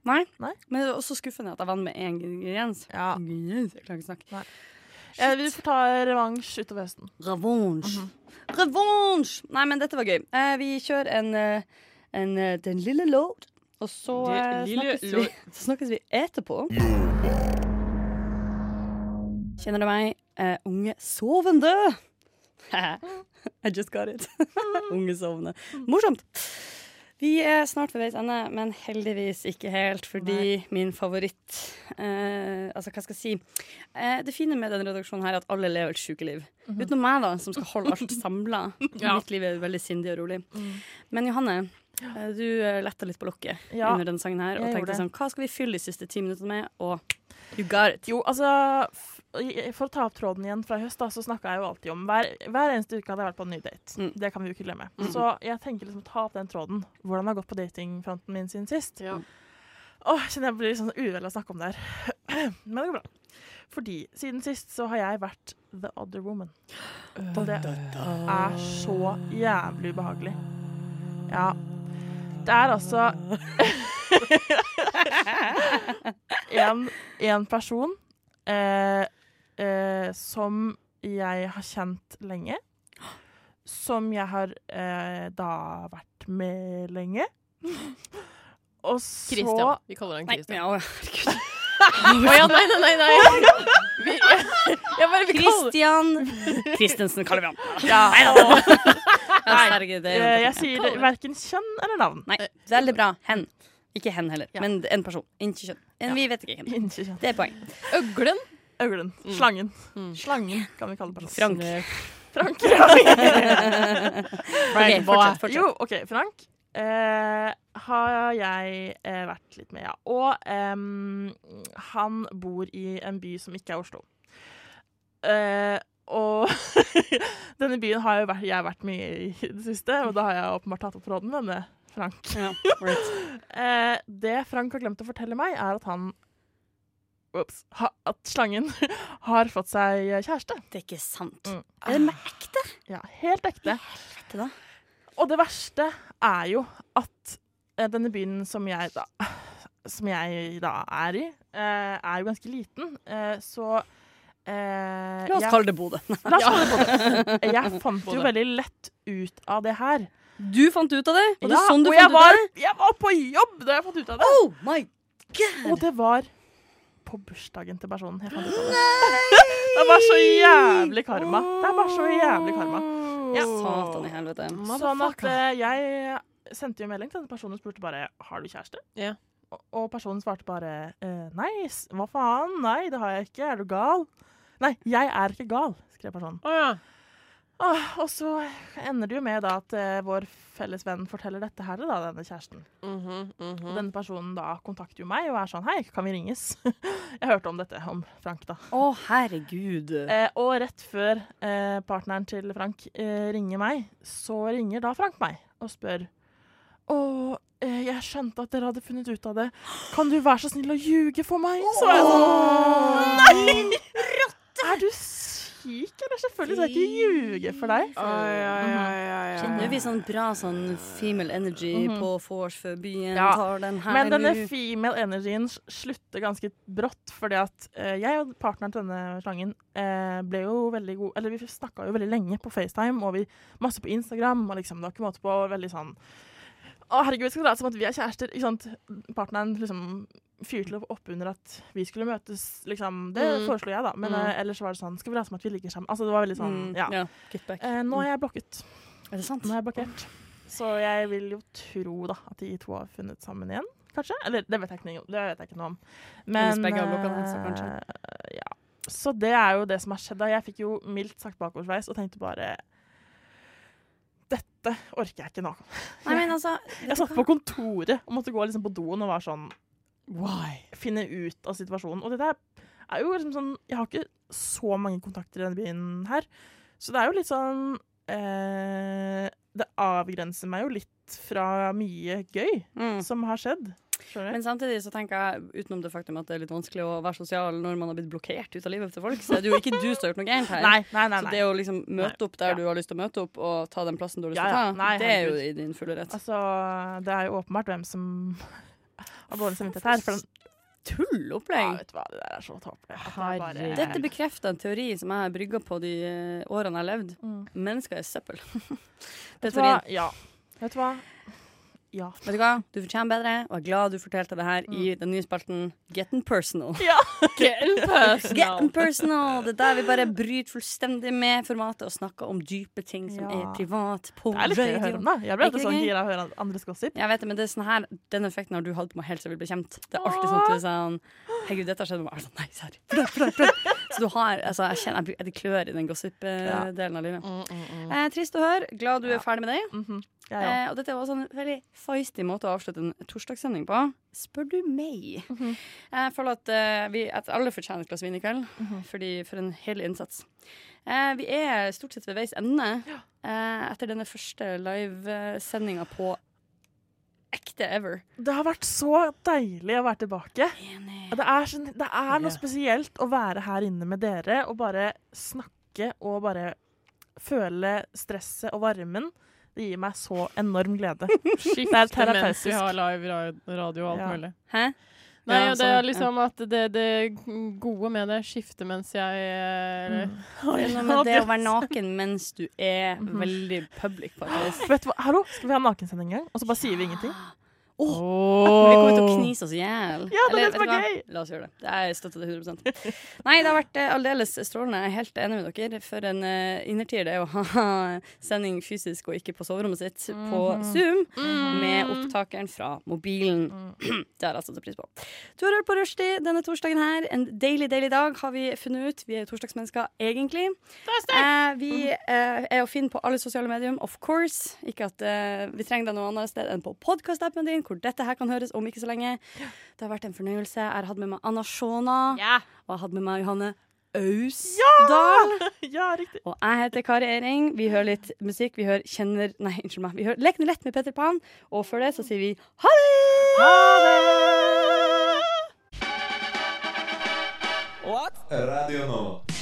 Nei. Nei. Men det er også skuffende at jeg vant med én ingrediens. Ja. Ingrediens? Jeg klarer ikke å snakke. Nei. Eh, vi får ta revansj utover høsten. Revansj. Mhm. Revansj! Nei, men dette var gøy. Eh, vi kjører en, eh, en eh, Den lille låt, og så eh, snakkes, vi, så snakkes vi etterpå. Kjenner du meg? Eh, unge sovende. I just got it. unge sovende. Morsomt. Vi er snart ved veis ende, men heldigvis ikke helt, fordi min favoritt eh, Altså, hva skal jeg si? Eh, det fine med denne redaksjonen her er at alle lever et sjukeliv. Utenom meg, da, som skal holde alt samla. Ja. Mitt liv er veldig sindig og rolig. Men Johanne, eh, du eh, letta litt på lokket Ja, under denne sangen her og tenkte sånn Hva skal vi fylle de siste ti minuttene med? Og you got it. Jo, altså For å ta opp tråden igjen fra høst, da, så snakka jeg jo alltid om hver, hver eneste uke hadde jeg vært på en ny date. Mm. Det kan vi jo ikke glemme. Mm. Så jeg tenker liksom å ta opp den tråden. Hvordan det har gått på datingfronten min siden sist. Ja. Åh, kjenner jeg blir litt sånn uvel å snakke om det her. Men det går bra. Fordi siden sist så har jeg vært the other woman. Og det er så jævlig ubehagelig. Ja. Det er altså en, en person eh, eh, som jeg har kjent lenge. Som jeg har eh, da vært med lenge. Og så Christian. Vi kaller han Nei, Christian. ja, herregud. Å ja, nei, nei, nei. nei. Vi, jeg bare, vi Christian Christensen kaller vi han. Ja, Ja, herregud, det er eh, jeg sier verken kjønn eller navn. Nei, veldig bra. Hen. Ikke hen heller, Ja. men en person. Ikke kjønn. En, Vi vet ikke hvem. Det er poeng. Øglen. Øglen. Slangen. Slangen kan vi kalle personen. Frank. Frank. Ok, fortsett, fortsett. Jo, OK, Frank. Eh, har jeg eh, vært litt med, ja. Og eh, han bor i en by som ikke er Oslo. Eh, og denne byen har jo vært, jeg vært mye i i det siste, og da har jeg åpenbart tatt opp tråden med med Frank. Ja, right. Eh, det Frank har glemt å fortelle meg, er at han Ops. Ha, at slangen har fått seg kjæreste. Det er ikke sant. Mm. Er det med ekte? Ja, helt ekte. Helvete, da. Og det verste er jo at eh, denne byen som jeg da Som jeg da er i, eh, er jo ganske liten. Eh, så eh, La oss jeg- kalle det Bodø. La oss kalle det Bodø. Jeg fant jo veldig lett ut av det her. Du fant ut av det? Og det Ja, er sånn du og fant jeg ut var, det? jeg var på jobb da jeg fant ut av det. Oh my god! Og det var på bursdagen til personen jeg fant ut av det. Det er bare så jævlig karma. Det er bare så jævlig karma. Ja. Satan i helvete. Sånn at eh, jeg sendte jo melding til denne personen og spurte bare har du kjæreste. Ja. Og, og personen svarte bare eh, nei, hva faen, nei, det har jeg ikke, er du gal? Nei, jeg er ikke gal, skrev personen. Oh, ja. Åh, og så ender det jo med da at eh, vår felles venn forteller dette her til denne kjæresten. Mhm, mhm. Og denne personen da kontakter jo meg og er sånn hei, kan vi ringes? jeg hørte om dette, om Frank da. Å, herregud. Eh, og rett før eh, partneren til Frank eh, ringer meg, så ringer da Frank meg og spør Å, eh, jeg skjønte at dere hadde funnet ut av det. Kan du være så snill å ljuge for meg? Så jeg sånn Nei! Er du syk, eller? Selvfølgelig skal jeg ikke ljuge for deg. Kjenner vi sånn bra sånn female energy Mhm. på vors før byen? Ja. Tar den her Men denne nu. female energien slutter ganske brått, fordi at eh, jeg og partneren til denne slangen eh, ble jo veldig gode Eller vi snakka jo veldig lenge på FaceTime, og vi masse på Instagram, og liksom det var ikke måte på veldig sånn Å, herregud, skal det være som at vi er kjærester? Ikke sant? Partneren liksom fyrte opp under at vi skulle møtes, liksom. Det Mm. foreslo jeg, da. Men Mm. eh, ellers var det sånn Skal vi late som at vi ligger sammen? Altså, det var veldig sånn Mm, Ja. ja. Eh, nå er jeg blokket. Er det sant? Nå er jeg blokkert. Så jeg vil jo tro da at de to har funnet sammen igjen, kanskje? Eller det vet jeg ikke, det vet jeg ikke noe om. Men begge har blokka så eh, kanskje. Ja. Så det er jo det som har skjedd. da. Jeg fikk jo mildt sagt bakoversveis og tenkte bare Dette orker jeg ikke nå. Nei, men altså Jeg satt på kontoret og måtte gå liksom på doen og var sånn Why? Finne ut av situasjonen. Og dette er- jo liksom sånn Jeg har ikke så mange kontakter i denne byen her, så det er jo litt sånn eh, Det avgrenser meg jo litt fra mye gøy Mm. som har skjedd. Men samtidig så tenker jeg, utenom det faktum at det er litt vanskelig å være sosial når man har blitt blokkert ut av livet til folk, så er det jo ikke du som har gjort noe gærent her. Nei, nei, nei. Så det å liksom møte opp der Ja. du har lyst til å møte opp, og ta den plassen du har lyst Ja, til å ja. ta, Nei, det er jo i din fulle rett. Altså, det er jo åpenbart hvem som har dårlig samvittighet her. For den, Tullopplegg! Ja, det der er så tåpelig. bare- Dette bekrefter en teori som jeg har brygga på de eh, årene jeg har levd. Mm. Mennesker er søppel. det er teorien. Ja. Vet du hva? Ja. Vet du hva? Du fortjener bedre, og jeg er glad du fortalte det her Mm. i den nye spalten Getting personal. Ja. Getting personal. Getting personal! Det er der vi bare bryter fullstendig med formatet og snakker om dype ting som Ja. er privat på Det er litt gøy å høre om, da. Jeg ble alltid sånn det gira av å høre andres gossip. Jeg vet det, men det er sånn her, Den effekten har du hatt på meg helt siden vi ble kjent. Det er alltid sånn at du er sånn Herregud, dette har skjedd med meg. Jeg Sånn, Nei, fortell. Så du har Altså, jeg kjenner jeg, det klør i den gossip-delen av livet. Mm, mm, mm. Eh, trist å høre. Glad du er ferdig med det. Mhm. Jeg ja. Eh, og dette var også en veldig feisty måte å avslutte en torsdagssending på. Spør du meg. Mhm. Jeg føler at, eh, vi, at alle fortjener et glass vin i kveld, Mhm. fordi, for en hel innsats. Eh, vi er stort sett ved veis ende eh, etter denne første livesendinga på ekte ever. Det har vært så deilig å være tilbake. Det er, sånn, det er noe Ja. spesielt å være her inne med dere og bare snakke og bare føle stresset og varmen. Det gir meg så enorm glede. Skifte er mens vi har live radio og alt Ja. mulig. Hæ? Nei, Ja, det sånn, er liksom at det, det gode med det skifter mens jeg mm. Det er noe med det å være naken mens du er veldig public, faktisk. Vet du hva? Hallo, skal vi ha nakensending en gang? Og så bare sier vi ingenting? Vi kommer til å knise oss i hjel. Ja, det er Eller, er gøy. La oss gjøre det. Jeg støtter det 100 Nei, det har vært eh, aldeles strålende. Jeg er helt enig med dere. For en uh, innertier det er å ha sending fysisk og ikke på soverommet sitt på Zoom med opptakeren fra mobilen. det har jeg satt pris på. Du har hørt på Rushdie denne torsdagen her. En deilig, deilig dag har vi funnet ut. Vi er torsdagsmennesker egentlig. Eh, vi eh, er å finne på alle sosiale medier, of course. Ikke at eh, vi trenger deg noe annet sted enn på podkastappen din, hvor dette her kan høres om ikke så lenge. Det har vært en fornøyelse. Jeg har hatt med meg Anna Shona, og jeg har hatt med meg Johanne Ausdal. Ja, riktig. Og jeg heter Kari Eiring. Vi hører litt musikk. Vi hører Kjenner Nei, unnskyld meg. Vi hører Lekne lett med Petter Pan. Og før det så sier vi ha det! Ha det! What? Radio Nova.